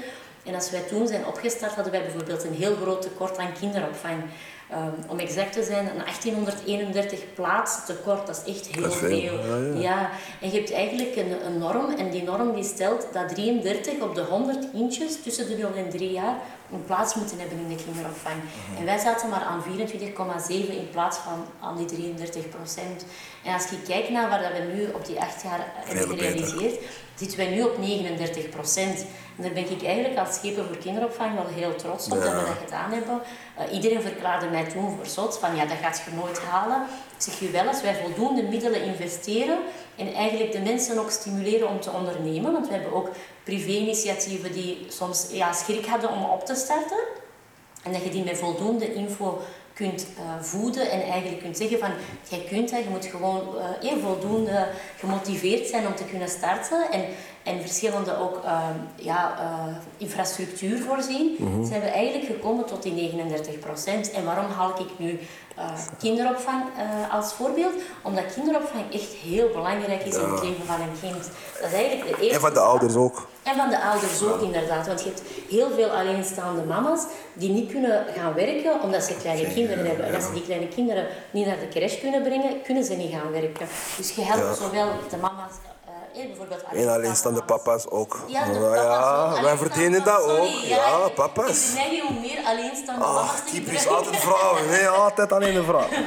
En als wij toen zijn opgestart, hadden wij bijvoorbeeld een heel groot tekort aan kinderopvang. Ehm, om exact te zijn, een 1831 plaats tekort, dat is echt heel is veel, veel. ja, ja. Ja, en je hebt eigenlijk een, een norm en die norm die stelt dat 33 op de 100 kindjes tussen de 0 en 3 jaar een plaats moeten hebben in de kinderopvang. Mhm. En wij zaten maar aan 24,7 in plaats van aan die 33 procent. En als je kijkt naar waar dat we nu op die 8 jaar hebben beter. gerealiseerd, zitten wij nu op 39 procent. En daar ben ik eigenlijk als schepen voor kinderopvang wel heel trots op dat we dat gedaan hebben. Eh, iedereen verklaarde mij toen voor zot, van ja, dat gaat je nooit halen. Ik zeg je wel, als wij voldoende middelen investeren en eigenlijk de mensen ook stimuleren om te ondernemen, want we hebben ook privé-initiatieven die soms ja, schrik hadden om op te starten, en dat je die met voldoende info kunt eh, voeden en eigenlijk kunt zeggen van, jij kunt dat, je moet gewoon eh, eh, voldoende gemotiveerd zijn om te kunnen starten en, en verschillende ook eh, ja, eh, infrastructuur voorzien, zijn we eigenlijk gekomen tot die 39% En waarom haal ik nu kinderopvang als voorbeeld? Omdat kinderopvang echt heel belangrijk is in het leven van een kind. Dat is eigenlijk de eerste En van de ouders ook. En van de ouders ook inderdaad. Want je hebt heel veel alleenstaande mama's die niet kunnen gaan werken omdat ze kleine kinderen hebben. En als ze die kleine kinderen niet naar de crash kunnen brengen, kunnen ze niet gaan werken. Dus je helpt zowel de mama's, bijvoorbeeld En alleenstaande papa's ook. Ja, de Ja, papa's ook. wij verdienen dat sorry, ook. Ja, papa's. Ik neig om meer alleenstaande Ah, te typisch, altijd vrouwen. Nee, altijd alleen een vrouw. <laughs>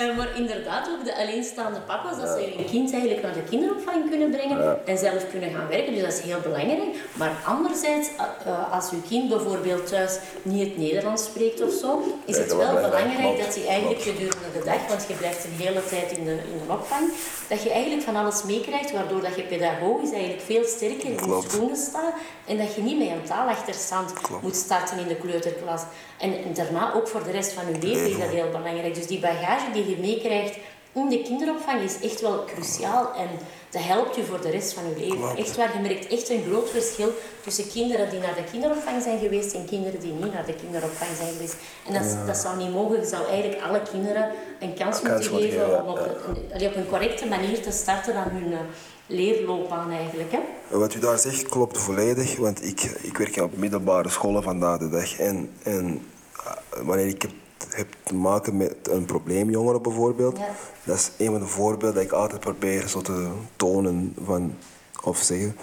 Eh, maar inderdaad ook de alleenstaande papa's, dat ze hun kind eigenlijk naar de kinderopvang kunnen brengen en zelf kunnen gaan werken. Dus dat is heel belangrijk. Maar anderzijds, eh, eh, als uw kind bijvoorbeeld thuis niet het Nederlands spreekt of zo, is Ja, het wel belangrijk. dat hij eigenlijk gedurende de dag, want je blijft een hele tijd in de, in de opvang, dat je eigenlijk van alles meekrijgt, waardoor dat je pedagogisch eigenlijk veel sterker in je Klopt. schoenen staat en dat je niet met een taalachterstand moet starten in de kleuterklas. En, en daarna ook voor de rest van je leven is dat heel belangrijk. Dus die bagage die je meekrijgt in de kinderopvang is echt wel cruciaal en dat helpt je voor de rest van je leven. Echt waar, je merkt echt een groot verschil tussen kinderen die naar de kinderopvang zijn geweest en kinderen die niet naar de kinderopvang zijn geweest. En dat, dat zou niet mogen. Je zou eigenlijk alle kinderen een kans, kans moeten geven om een, op een correcte manier te starten aan hun eh, leerloopbaan eigenlijk. Hè? Wat u daar zegt klopt volledig, want ik, ik werk op middelbare scholen vandaag de dag. En, en eh, wanneer ik heb, heb te maken met een probleemjongere bijvoorbeeld, Ja. dat is een van de voorbeelden dat ik altijd probeer zo te tonen van, of zeggen,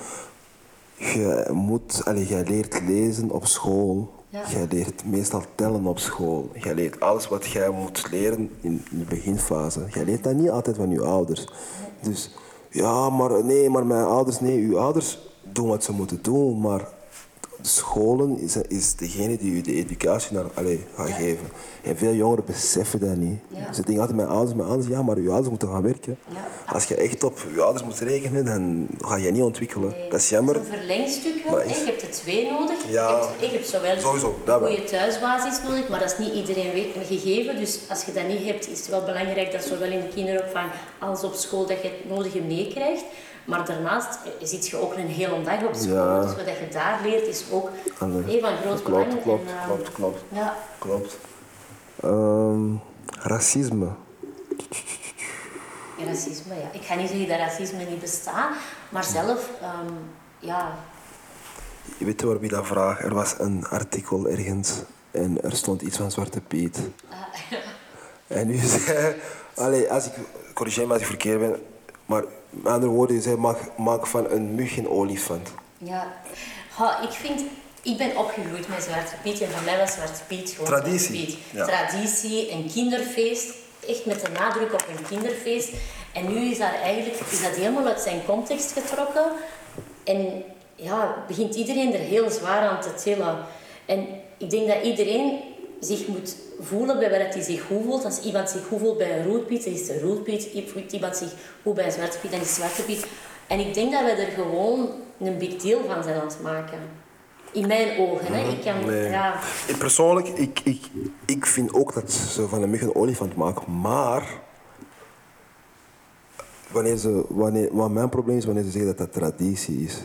je moet, jij leert lezen op school. Ja. Jij leert meestal tellen op school. Jij leert alles wat jij moet leren in de beginfase. Jij leert dat niet altijd van je ouders. Dus ja, maar nee, maar mijn ouders, nee, uw ouders doen wat ze moeten doen, maar scholen is, is degene die u de educatie naar, allee, gaat Ja. geven. En veel jongeren beseffen dat niet. Ja. Ze denken altijd, mijn ouders, mijn ouders, ja, maar uw ouders moeten gaan werken. Ja. Als je echt op je ouders moet rekenen, dan ga je niet ontwikkelen. Dat is jammer. Het is een verlengstuk wel. Is- Je hebt er twee nodig. Je, hebt, je hebt zowel Sowieso, een goede thuisbasis nodig, maar dat is niet iedereen weet, gegeven. Dus als je dat niet hebt, is het wel belangrijk dat zowel in de kinderopvang als op school dat je het nodige meekrijgt. Maar daarnaast zit je ook een hele dag op school. Ja. Dus wat je daar leert is ook eh, van groot belang. Klopt, klopt, En, eh, klopt, klopt. Ja, Klopt. Ehm, racisme. racisme, ja. Ik ga niet zeggen dat racisme niet bestaat, maar zelf, ehm, ja, Je weet waarom ik dat vraag? Er was een artikel ergens en er stond iets van Zwarte Piet. <laughs> En u <laughs> zei, allee, als ik, corrigeer me als ik verkeerd ben, maar met andere woorden, maak, maak van een mug een olifant. Ja, Ha, ik vind, ik ben opgegroeid met Zwarte Piet en voor mij was Zwarte Piet gewoon Traditie, Zwarte Piet. ja. Traditie, een kinderfeest, echt met de nadruk op een kinderfeest. En nu is dat eigenlijk is dat helemaal uit zijn context getrokken en ja, begint iedereen er heel zwaar aan te tillen. En ik denk dat iedereen zich moet voelen bij waar hij zich goed voelt. Als iemand zich goed voelt bij een roodpiet, dan is het een roodpiet. Voelt iemand zich goed bij een zwarte piet, dan is het zwarte piet. En ik denk dat we er gewoon een big deal van zijn aan het maken. In mijn ogen. Hè. Ik kan, Nee. ja, persoonlijk, ik, ik, ik vind ook dat ze van een mug een olifant maken, maar wanneer ze, wanneer, wat mijn probleem is wanneer ze zeggen dat dat traditie is.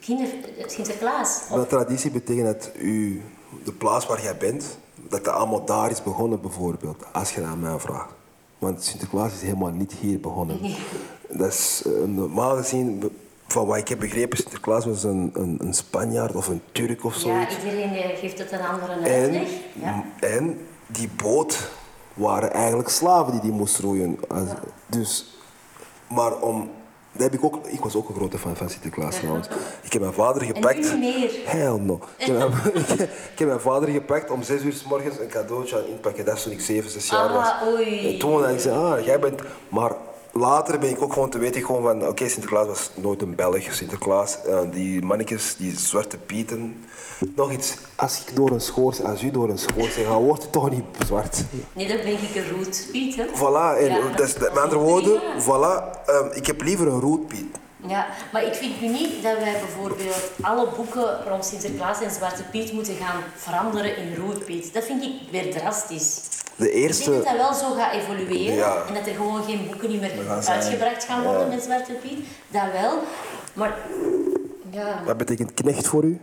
kinder, Sinterklaas. Of- Dat traditie betekent dat u, de plaats waar jij bent, dat dat allemaal daar is begonnen bijvoorbeeld, als je aan mij vraagt. Want Sinterklaas is helemaal niet hier begonnen. Dat is eh, normaal gezien, van wat ik heb begrepen, Sinterklaas was een, een, een Spanjaard of een Turk of ja, zoiets. iedereen eh, geeft het een andere En, uitleg. Ja. en die boot waren eigenlijk slaven die die moesten roeien. Dus, maar om, dat heb ik ook, ik was ook een grote fan van Sinterklaas trouwens. Ik heb mijn vader gepakt. nu niet meer? Hell no. <laughs> Ik heb, mijn, ik heb mijn vader gepakt om zes uur s morgens een cadeautje aan inpakken. Dat is toen ik zeven, zes jaar was. Ah, oei. En toen ik zei, ah, jij bent... Maar later ben ik ook gewoon te weten gewoon van... Oké, Sinterklaas was nooit een Belg. Sinterklaas, eh, die mannetjes, die zwarte pieten. Nog iets. Als ik door een schoors, als u door een schoors ga, wordt het toch niet zwart. Nee, dan ben ik een roodpiet. Hè. Voilà. En, Ja. is, met andere woorden, voilà. ehm, ik heb liever een roodpiet. Ja, maar ik vind nu niet dat wij bijvoorbeeld alle boeken rond Sinterklaas en Zwarte Piet moeten gaan veranderen in Roodpiet. Dat vind ik weer drastisch. De Ik denk dat dat wel zo gaat evolueren Ja. en dat er gewoon geen boeken niet meer gaan uitgebracht gaan worden Ja. met Zwarte Piet. Dat wel, maar ja, Wat betekent knecht voor u?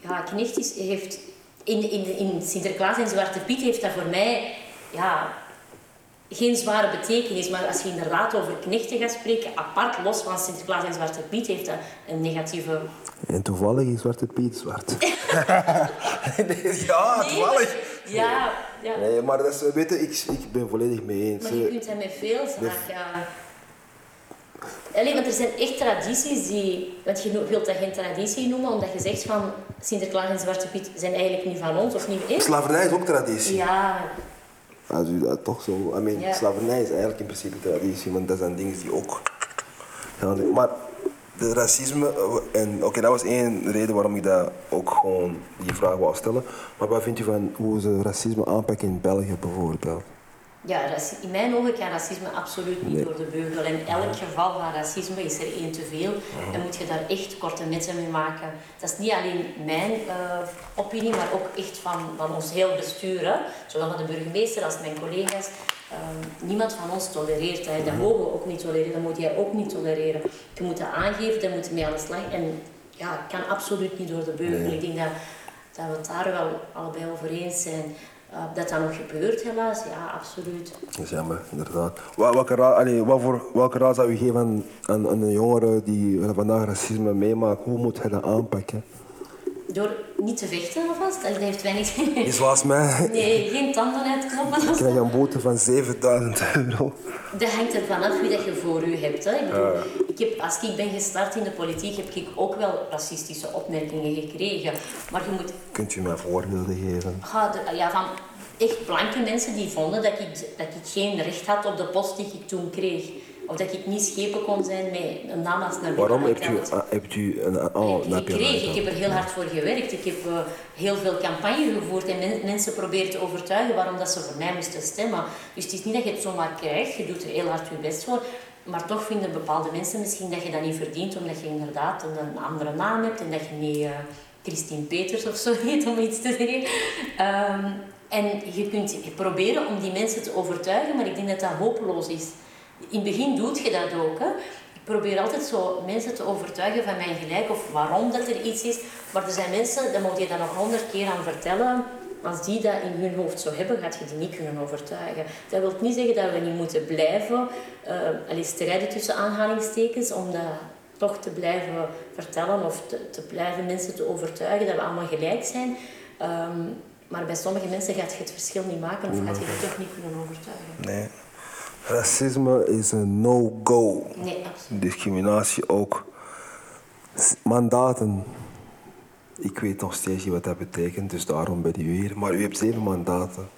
ja Knecht is, heeft in, in, in Sinterklaas en Zwarte Piet heeft dat voor mij ja, geen zware betekenis. Maar als je inderdaad over knechten gaat spreken, apart los van Sinterklaas en Zwarte Piet, heeft dat een negatieve En toevallig is Zwarte Piet zwart. <laughs> ja, toevallig. Ja, ja. Nee, maar dat is, weet je, ik, ik ben volledig mee eens. Maar je kunt dat met veel zaken. Allee, want er zijn echt tradities die... Want je wilt dat geen traditie noemen, omdat je zegt van... Sinterklaas en Zwarte Piet zijn eigenlijk niet van ons, of niet eens. Slavernij is ook traditie. Ja, Als u dat toch zo... I mean, Ja. Slavernij is eigenlijk in principe traditie, want dat zijn dingen die ook... Maar de racisme... eh, en Oké, dat was één reden waarom ik dat ook gewoon die vraag wou stellen. Maar wat vindt u van hoe ze racisme aanpakken in België bijvoorbeeld? ja in mijn ogen kan racisme absoluut niet Nee. door de beugel. En elk geval van racisme is er één te veel. En moet je daar echt korte metten mee maken. Dat is niet alleen mijn eh, opinie, maar ook echt van, van ons heel bestuur. Hè. Zowel van de burgemeester als mijn collega's. Ehm, niemand van ons tolereert dat. Dat mogen we ook niet tolereren. Dat moet jij ook niet tolereren. Je moet dat aangeven, daar moet je mee aan de slag. En ja, het kan absoluut niet door de beugel. Ik denk dat, dat we het daar wel allebei over eens zijn. Eh, dat dat nog gebeurt helaas, ja, absoluut. Dat is jammer, inderdaad. Welke raad, allee, wat voor, welke raad zou u geven aan, aan, aan een jongere die vandaag racisme meemaakt? Hoe moet hij dat aanpakken? Door niet te vechten alvast, dat heeft weinig... <laughs> Die zoals mij Nee, geen tanden uitknoppen. krijg een boete van 7000 euro. Dat hangt ervan af wie dat je voor u hebt. Hè. Ik bedoel, ik heb, als ik ben gestart in de politiek, heb ik ook wel racistische opmerkingen gekregen. Maar je moet Kunt u mij voorbeelden geven? de- ja, van echt blanke mensen die vonden dat ik, dat ik geen recht had op de post die ik toen kreeg. Of dat ik niet schepen kon zijn met een naam als naar Waarom hebt u, ah, hebt u een... Oh, heb je gekregen. Ik heb er heel hard voor gewerkt. Ik heb eh, heel veel campagne gevoerd en men- mensen proberen te overtuigen waarom dat ze voor mij moesten stemmen. Dus het is niet dat je het zomaar krijgt. Je doet er heel hard je best voor. maar toch vinden bepaalde mensen misschien dat je dat niet verdient, omdat je inderdaad een, andere naam hebt en dat je niet uh, Christine Peters of zo <laughs> heet, om iets te zeggen. Ehm, en je kunt proberen om die mensen te overtuigen, maar ik denk dat dat hopeloos is. In het begin doet je dat ook. Hè? Ik probeer altijd zo mensen te overtuigen van mijn gelijk of waarom dat er iets is. Maar er zijn mensen, dan moet je dat nog honderd keer aan vertellen. Als die dat in hun hoofd zo hebben, gaat je die niet kunnen overtuigen. Dat wil niet zeggen dat we niet moeten blijven uh, strijden tussen aanhalingstekens, om dat toch te blijven vertellen of te, te blijven mensen te overtuigen dat we allemaal gelijk zijn. Ehm, maar bij sommige mensen gaat je het verschil niet maken of gaat je het toch niet kunnen overtuigen. Nee. Racisme is een no-go. Nee, absoluut. Discriminatie ook. Mandaten. Ik weet nog steeds niet wat dat betekent, dus daarom ben je hier. Maar u hebt zeven mandaten.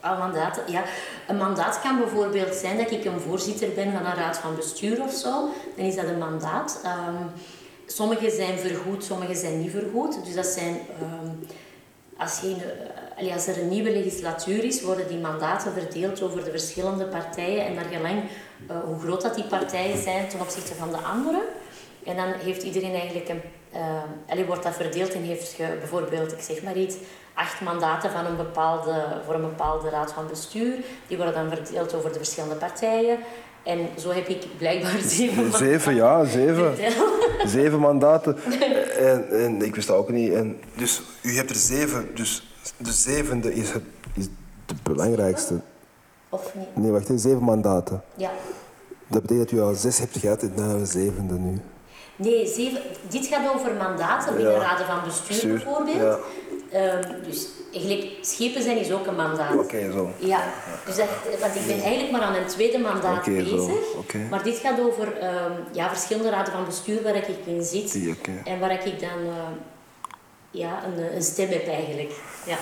Ah, mandaten, ja. Een mandaat kan bijvoorbeeld zijn dat ik een voorzitter ben van een raad van bestuur of zo. Dan is dat een mandaat. Um, sommige zijn vergoed, sommige zijn niet vergoed. Dus dat zijn... Um, als, je, als er een nieuwe legislatuur is, worden die mandaten verdeeld over de verschillende partijen en naar gelang uh, hoe groot dat die partijen zijn ten opzichte van de andere. En dan heeft iedereen eigenlijk een... Uh, wordt dat verdeeld en heeft je bijvoorbeeld, ik zeg maar iets, acht mandaten van een bepaalde, voor een bepaalde raad van bestuur. Die worden dan verdeeld over de verschillende partijen. En zo heb ik blijkbaar zeven Zeven, ja, zeven. zeven mandaten. <laughs> <laughs> En, en ik wist dat ook niet. En dus u hebt er zeven. Dus de zevende is het, is het belangrijkste. Of niet? Nee, wacht, zeven mandaten. Ja. Dat betekent dat u al zes hebt gehad en een zevende nu. Nee, zeven, dit gaat over mandaten binnen raden van bestuur, bijvoorbeeld. Ja. Um, dus eigenlijk, schepen zijn is ook een mandaat. Oké, zo. Ja, dus dat, want ik ben eigenlijk maar aan een tweede mandaat bezig. Okay. Maar dit gaat over um, ja, verschillende raden van bestuur waar ik in zit. Die, okay. En waar ik dan uh, ja, een, een stem heb eigenlijk. Ja.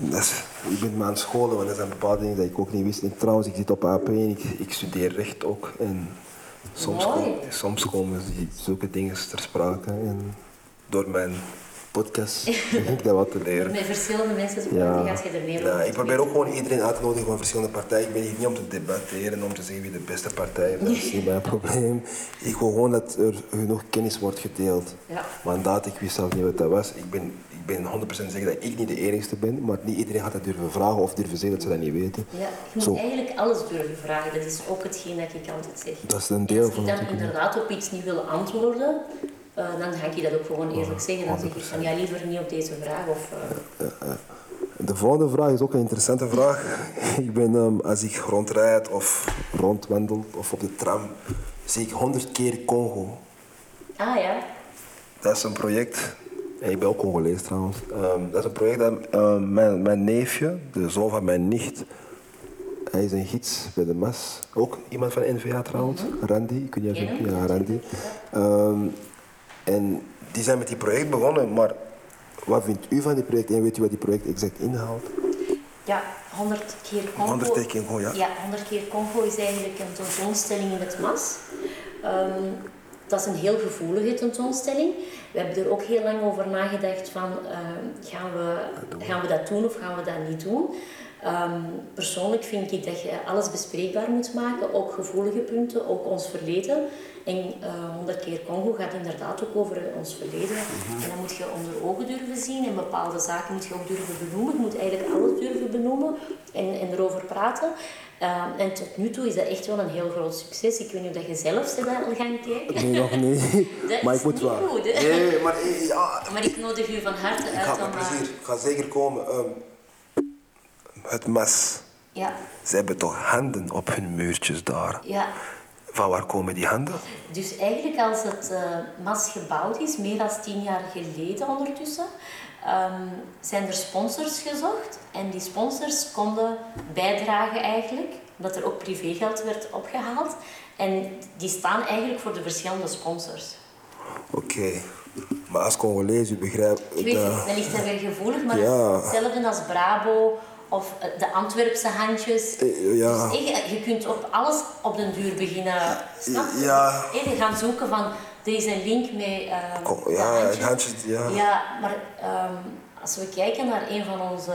Dat ik ben aan het scholen, want er zijn bepaalde dingen die ik ook niet wist. En trouwens, ik zit op AP en ik, ik studeer recht ook. En soms, kom, soms komen zulke dingen ter sprake. En door mijn podcast begin ik dat wat te leren. Met verschillende mensen ja. gaat je er meer ja, Ik probeer ook gewoon iedereen uit te nodigen van verschillende partijen. Ik ben hier niet om te debatteren, om te zeggen wie de beste partij is. Dat is niet mijn <laughs> probleem. Ik wil gewoon dat er genoeg kennis wordt gedeeld. Ja. Mandaat, ik wist zelf niet wat dat was. Ik ben, ik ben 100% zeker dat ik niet de enigste ben, maar niet iedereen gaat dat durven vragen of durven zeggen dat ze dat niet weten. Ja, je moet eigenlijk alles durven vragen. Dat is ook hetgeen dat ik altijd zeg. Dat is een deel van Als ik dan inderdaad op iets niet wil antwoorden, uh, dan ga ik je dat ook gewoon eerlijk zeggen. Dan zeg ik van ja, liever niet op deze vraag. Of, uh... De volgende vraag is ook een interessante vraag. <laughs> ik ben, um, als ik rondrijd of rondwandel of op de tram, zie ik honderd keer Congo. Ah ja. Dat is een project. En ik ben ook Congolees trouwens. Um, dat is een project dat uh, mijn, mijn neefje, de zoon van mijn nicht, hij is een gids bij de MAS. Ook iemand van NVA trouwens, -hmm. Randy. Ik weet niet of je ja, Randy. Um, en die zijn met die project begonnen, maar wat vindt u van die project en weet u wat die project exact inhoudt? Ja, 100 keer Congo. 100 keer Congo, ja. Ja, 100 keer Congo is eigenlijk een tentoonstelling in het MAS. Um, dat is een heel gevoelige tentoonstelling. We hebben er ook heel lang over nagedacht van uh, gaan, we, gaan we dat doen of gaan we dat niet doen. Um, persoonlijk vind ik dat je alles bespreekbaar moet maken, ook gevoelige punten, ook ons verleden. En uh, eh, 100 keer Congo gaat inderdaad ook over ons verleden. Mhm. En dan moet je onder ogen durven zien en bepaalde zaken moet je ook durven benoemen. Je moet eigenlijk alles durven benoemen en, en erover praten. Uh, en tot nu toe is dat echt wel een heel groot succes. Ik weet niet of dat je zelf dat al gaan kijken. Nee, nog niet. <laughs> dat maar is ik moet niet wel. goed, hè? Nee, maar, ja. maar ik nodig u van harte uit. Ik ga met plezier. Ik ga zeker komen. Um, het mes. Ja. Ze hebben toch handen op hun muurtjes daar. Ja. Van waar komen die handen? Dus eigenlijk als het uh, mas gebouwd is, meer dan tien jaar geleden ondertussen, um, zijn er sponsors gezocht. En die sponsors konden bijdragen eigenlijk, omdat er ook privégeld werd opgehaald. En die staan eigenlijk voor de verschillende sponsors. Oké. Maar als Congolees, u begrijpt... Ik weet ligt daar weer gevoelig, maar ja. hetzelfde als Brabo of eh, de Antwerpse handjes. Eh, ja. Dus je, kunt op alles op den duur beginnen. Snap je? Ja. Gaan zoeken van, er is een link met uh, ja, handjes. Ja, ja maar um, als we kijken naar een van onze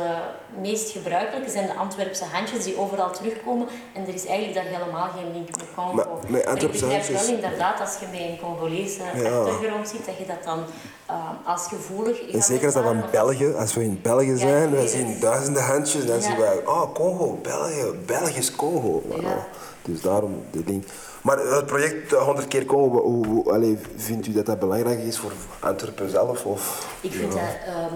meest gebruikelijke, zijn de Antwerpse handjes die overal terugkomen. En er is eigenlijk daar helemaal geen link met Congo. Maar Maar ik begrijp wel inderdaad, als je met een Congolese achtergrond zit, dat je dat dan eh, als gevoelig... En zeker als dat van België, als we in België zijn, weet zien duizenden handjes en dan Ja. zien wij, oh Congo, België, Belgisch Congo. Ja. Dus daarom de link. Maar het project eh, 100 keer Congo, hoe, hoe- allee, vindt u dat dat belangrijk is voor Antwerpen zelf? Of? Ik vind dat ehm,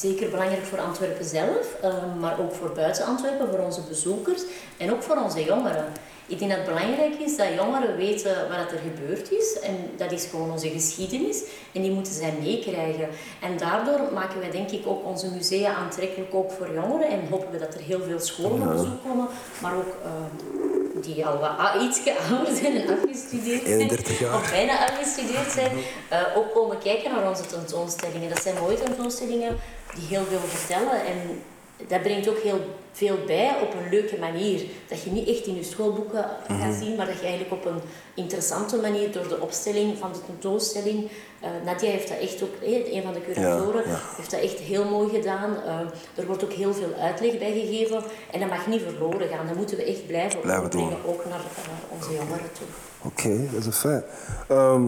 zeker belangrijk voor Antwerpen zelf, ehm, maar ook voor buiten Antwerpen, voor onze bezoekers en ook voor onze jongeren. Ik denk dat het belangrijk is dat jongeren weten wat er gebeurd is. En dat is gewoon onze geschiedenis. En die moeten zij meekrijgen. En daardoor maken wij denk ik ook onze musea aantrekkelijk ook voor jongeren. En hopen we dat er heel veel scholen op bezoek komen. Maar ook ehm, die al wat ah, ietsje ouder zijn en afgestudeerd zijn. 31 jaar. Of bijna afgestudeerd zijn. eh, ook komen kijken naar onze tentoonstellingen. Dat zijn mooie tentoonstellingen die heel veel vertellen. En dat brengt ook heel veel bij op een leuke manier. Dat je niet echt in je schoolboeken gaat zien, maar dat je eigenlijk op een interessante manier door de opstelling van de tentoonstelling. eh, Nadia heeft dat echt ook, een van de curatoren, Ja, ja. heeft dat echt heel mooi gedaan. Eh, er wordt ook heel veel uitleg bij gegeven en dat mag niet verloren gaan. Dat moeten we echt blijven, Blijven brengen, ook naar eh, onze jongeren toe. Oké, dat is fijn. Ehm,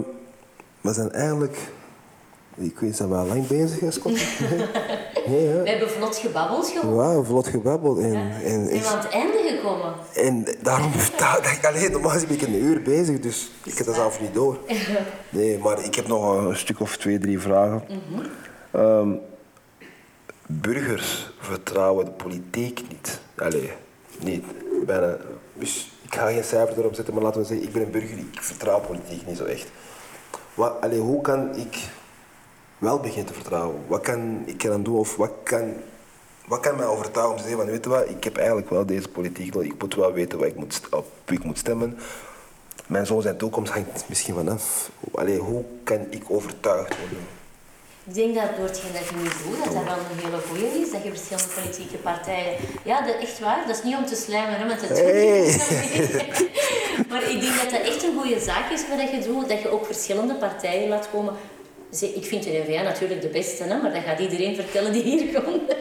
we zijn eigenlijk, ik weet, zijn we al lang bezig, hè, Scott? nee, hè? We hebben vlot gebabbeld gewoon. Wauw, vlot gebabbeld. En, en, Zijn we aan het einde gekomen? En daarom <laughs> sta ik alleen, normaal ben ik een uur bezig, dus ik heb dat zelf niet door. <laughs> Nee, maar ik heb nog een stuk of twee, drie vragen. Ehm, burgers vertrouwen de politiek niet. Allee, niet. Bijna. Dus ik ga geen cijfer erop zetten, maar laten we zeggen, ik ben een burger, ik vertrouw politiek niet zo echt. Wat, allee, hoe kan ik wel beginnen te vertrouwen? Wat kan ik dan doen of wat kan wat kan mij overtuigen om te zeggen van, weet je wat, ik heb eigenlijk wel deze politiek nodig. Ik moet wel weten wat ik moet, op wie ik moet stemmen. Mijn zoon zijn toekomst hangt misschien vanaf. Allee, hoe kan ik overtuigd worden? Ik denk dat door hetgeen dat je nu doet, dat dat wel een hele goeie is. Dat je verschillende politieke partijen... Ja, dat, echt waar. Dat is niet om te slijmen, hè, met het <laughs> maar ik denk dat dat echt een goede zaak is wat je doet. Dat je ook verschillende partijen laat komen. Ik vind de N-VA natuurlijk de beste, hè, maar dat gaat iedereen vertellen die hier <laughs> komt.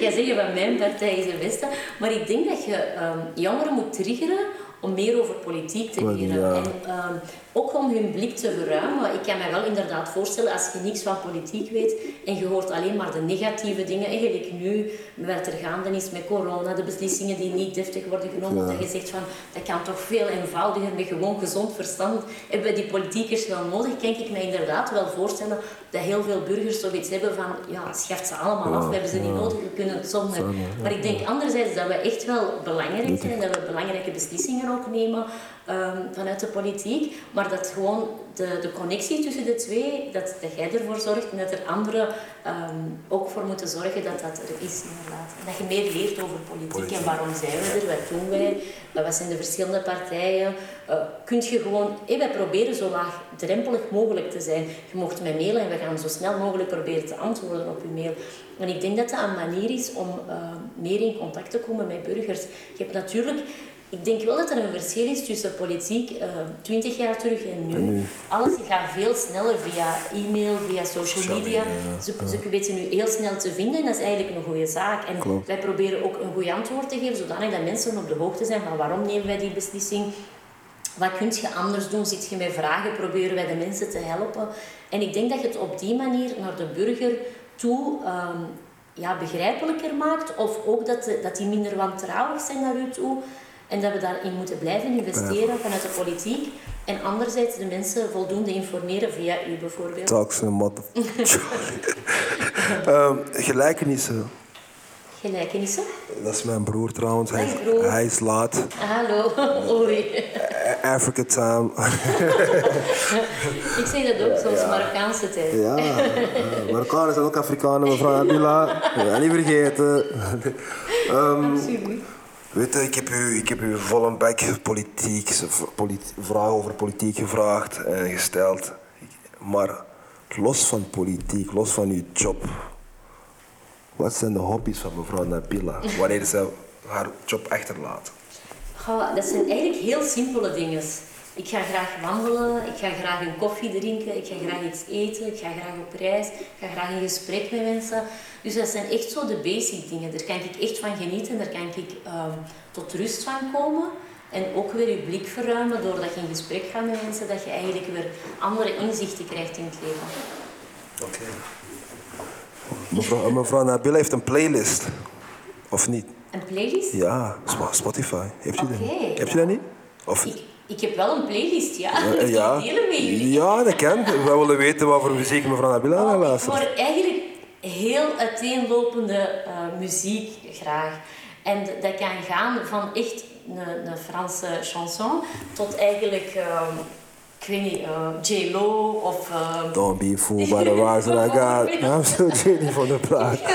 Jij zegt van mijn partij is de beste. Maar ik denk dat je ehm, jongeren moet triggeren om meer over politiek te leren. ja. En ehm, ook om hun blik te verruimen. Ik kan me wel inderdaad voorstellen, als je niks van politiek weet en je hoort alleen maar de negatieve dingen, eigenlijk nu, wat er gaande is met corona, de beslissingen die niet deftig worden genomen, Ja. dat je zegt van, dat kan toch veel eenvoudiger, met gewoon gezond verstand. Hebben we die politiekers wel nodig? Kan ik me inderdaad wel voorstellen dat heel veel burgers zoiets hebben van, ja, schaft ze allemaal af, we hebben ze niet nodig, we kunnen het zonder. Maar ik denk anderzijds dat we echt wel belangrijk zijn, dat we belangrijke beslissingen ook nemen ehm, vanuit de politiek, maar dat gewoon de, de connectie tussen de twee, dat, dat jij ervoor zorgt en dat er anderen ehm, ook voor moeten zorgen dat dat er is inderdaad. En dat je meer leert over politiek, Politiek. en waarom zijn we er, wat doen wij, eh, wat zijn de verschillende partijen. Eh kunt je gewoon, hé, wij proberen zo laagdrempelig mogelijk te zijn. Je mocht mij mailen en we gaan zo snel mogelijk proberen te antwoorden op uw mail. En ik denk dat dat een manier is om eh, meer in contact te komen met burgers. Je hebt natuurlijk ik denk wel dat er een verschil is tussen politiek eh, 20 jaar terug en nu. Alles gaat veel sneller via e-mail, via social media. Ze, ze weten nu heel snel te vinden en dat is eigenlijk een goede zaak. En Klopt. wij proberen ook een goed antwoord te geven, zodanig dat mensen op de hoogte zijn van waarom nemen wij die beslissing. Wat kun je anders doen? Zit je met vragen? Proberen wij de mensen te helpen? En ik denk dat je het op die manier naar de burger toe ehm, ja, begrijpelijker maakt. Of ook dat, de- dat die minder wantrouwig zijn naar u toe. En dat we daarin moeten blijven investeren vanuit de politiek. En anderzijds de mensen voldoende informeren via u bijvoorbeeld. Talks en motherfucker. <laughs> Ehm, gelijkenissen. Gelijkenissen. Dat is mijn broer trouwens. Hij, Dag, broer. hij is laat. Hallo. <laughs> Oei. Africa time. <laughs> Ik zeg dat ook soms, Marokkaanse tijd. Ja, ja. Marokkanen zijn ook Afrikanen, mevrouw Abila. Ja, niet vergeten. Ehm, Absoluut. Weet je, ik heb u, ik heb u vol een politiek, polit, vragen over politiek gevraagd en gesteld. Maar los van politiek, los van uw job, wat zijn de hobby's van mevrouw Nabila wanneer ze haar job achterlaat? Dat zijn eigenlijk heel simpele dingen. Ik ga graag wandelen, ik ga graag een koffie drinken, ik ga graag iets eten, ik ga graag op reis, ik ga graag in gesprek met mensen. Dus dat zijn echt zo de basic dingen. Daar kan ik echt van genieten, daar kan ik ehm, tot rust van komen. En ook weer je blik verruimen doordat je in gesprek gaat met mensen, dat je eigenlijk weer andere inzichten krijgt in het leven. Oké. Mevrouw, mevrouw Nabila heeft een playlist. Of niet? Een playlist? Ja, Sp- Spotify. Heeft u dat Oké. niet? Heeft u dat niet? Of, Ik, ik heb wel een playlist, ja. Eh, <laughs> Dat ja. delen met jullie. Ja, dat kan. We willen weten wat voor muziek mevrouw Nabila Oh, ik luistert. hoor eigenlijk heel uiteenlopende eh, muziek graag. En dat kan gaan van echt een, een Franse chanson tot eigenlijk, ehm, ik weet niet, eh, J-Lo of... ehm, Don't be fooled by the <laughs> rise that I got. I'm still Jenny van de plaat. <laughs> <laughs>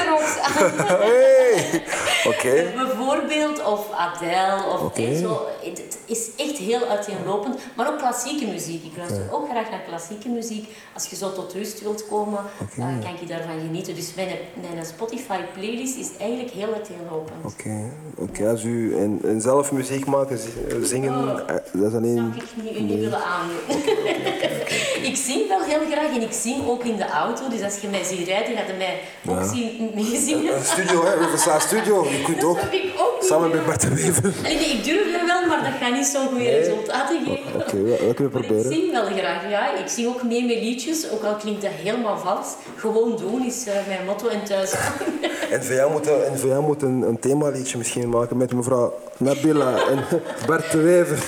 Hey! Oké. Bijvoorbeeld, of Adele, of eh, zo. Het, is echt heel uiteenlopend. Maar ook klassieke muziek. Ik luister ook graag naar klassieke muziek. Als je zo tot rust wilt komen, eh, kan je daarvan genieten. Dus mijn, mijn Spotify-playlist is eigenlijk heel uiteenlopend. Oké, oké. Als u en, en zelf muziek maken, zi- zingen, Oh. eh, dat is Dat alleen... zou ik niet, u niet willen aandoen. <laughs> ik zing wel heel graag en ik zing ook in de auto. Dus als je mij ziet rijden, ga je mij ook zien <laughs> meezingen. Een studio, hè? Riverside Studio. Je <laughs> kunt ook Dat heb ik ook samen met Bart de Wever. Ik durf dat wel, maar dat gaat niet zo goede resultaten geven. Oké, we- dat kunnen we Maar ik proberen. zing wel graag, ja. Ik zing ook mee met liedjes, ook al klinkt dat helemaal vals. Gewoon doen is eh, mijn motto en thuis. En VA moet, een- en VA moet een, een themaliedje misschien maken met mevrouw Nabila en Bart de Wever.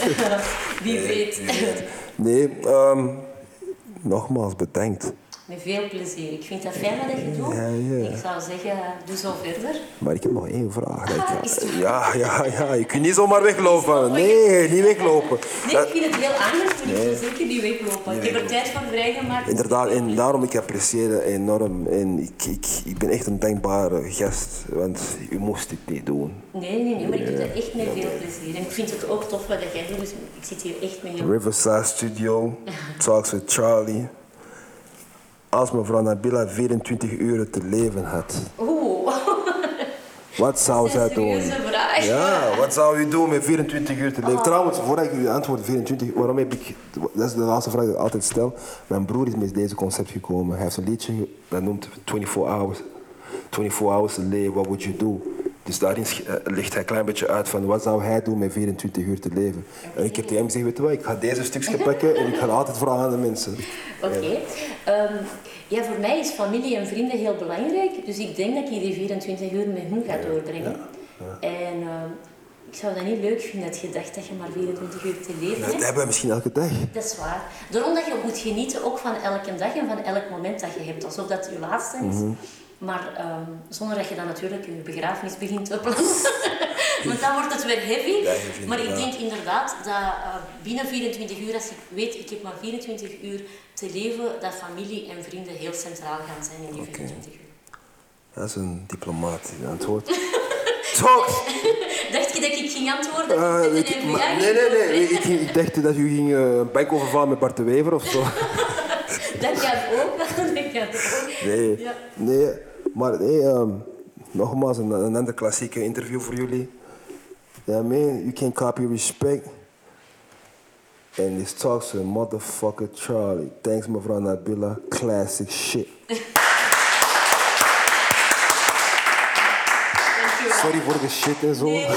Wie weet. Nee, ehm, nogmaals bedankt. Met veel plezier. Ik vind dat fijn wat je doet. Ja, ja. Ik zou zeggen, doe zo verder. Maar ik heb nog één vraag. ik- Ah, ja, ja, ja. Je kunt niet zomaar weglopen. Nee, niet weglopen. Nee, ik vind het heel aardig, maar ik zou zeker niet weglopen. Ik heb er tijd voor vrijgemaakt. Inderdaad, en daarom ik apprecieer het enorm. En ik, ik, ik ben echt een dankbare gast, want u moest dit niet doen. Nee, nee, nee, maar ik doe dat echt met veel plezier. En ik vind het ook tof wat jij doet, dus ik zit hier echt met heel... Riverside Studio, <laughs> Talks with Charlie. Als mevrouw Nabila 24 uur te leven had, Oeh, wat zou zij doen? vraag. Ja, wat zou u doen met 24 uur te leven? Trouwens, voordat ik u antwoord 24 uur, waarom heb ik, dat is de laatste vraag die ik altijd stel. Mijn broer is met deze concept gekomen. Hij heeft een liedje dat noemt 24 hours. 24 hours to live, what would you do? Dus daarin eh, legt hij een klein beetje uit van wat zou hij doen met 24 uur te leven. En ik heb tegen hem gezegd, weet je wat, ik ga deze stukje pakken en ik ga altijd vragen aan de mensen. <laughs> Oké. Ehm, ja, voor mij is familie en vrienden heel belangrijk. Dus ik denk dat ik die 24 uur met hen ga doorbrengen. En ehm, ik zou dat niet leuk vinden dat je dacht dat je maar 24 uur te leven Dat hebt. hebben we misschien elke dag. Dat is waar. Daarom dat je moet genieten ook van elke dag en van elk moment dat je hebt. Alsof dat je laatste is. Maar ehm, zonder dat je dan natuurlijk je begrafenis begint te plannen. <laughs> Want dan wordt het weer heavy. Ja, maar ik denk inderdaad dat eh, binnen 24 uur, als ik weet ik heb maar 24 uur te leven, dat familie en vrienden heel centraal gaan zijn in die 24 uur. Dat is een diplomatisch antwoord. <laughs> Talks! <laughs> Dacht je dat ik ging antwoorden? Eh, ik- maar- nee, nee, nee. Ik, ik dacht dat u ging eh, een bank overvallen met Bart de Wever of zo. Dat kan ook. Dat kan ook. Nee, Ja. nee. Maar nee, ehm, nogmaals, een, een ander klassieke interview voor jullie. Ja, man, you can copy respect. And this talks to motherfucker Charlie. Thanks, mevrouw Nabila. Classic shit. Sorry voor de shit en zo. Nee,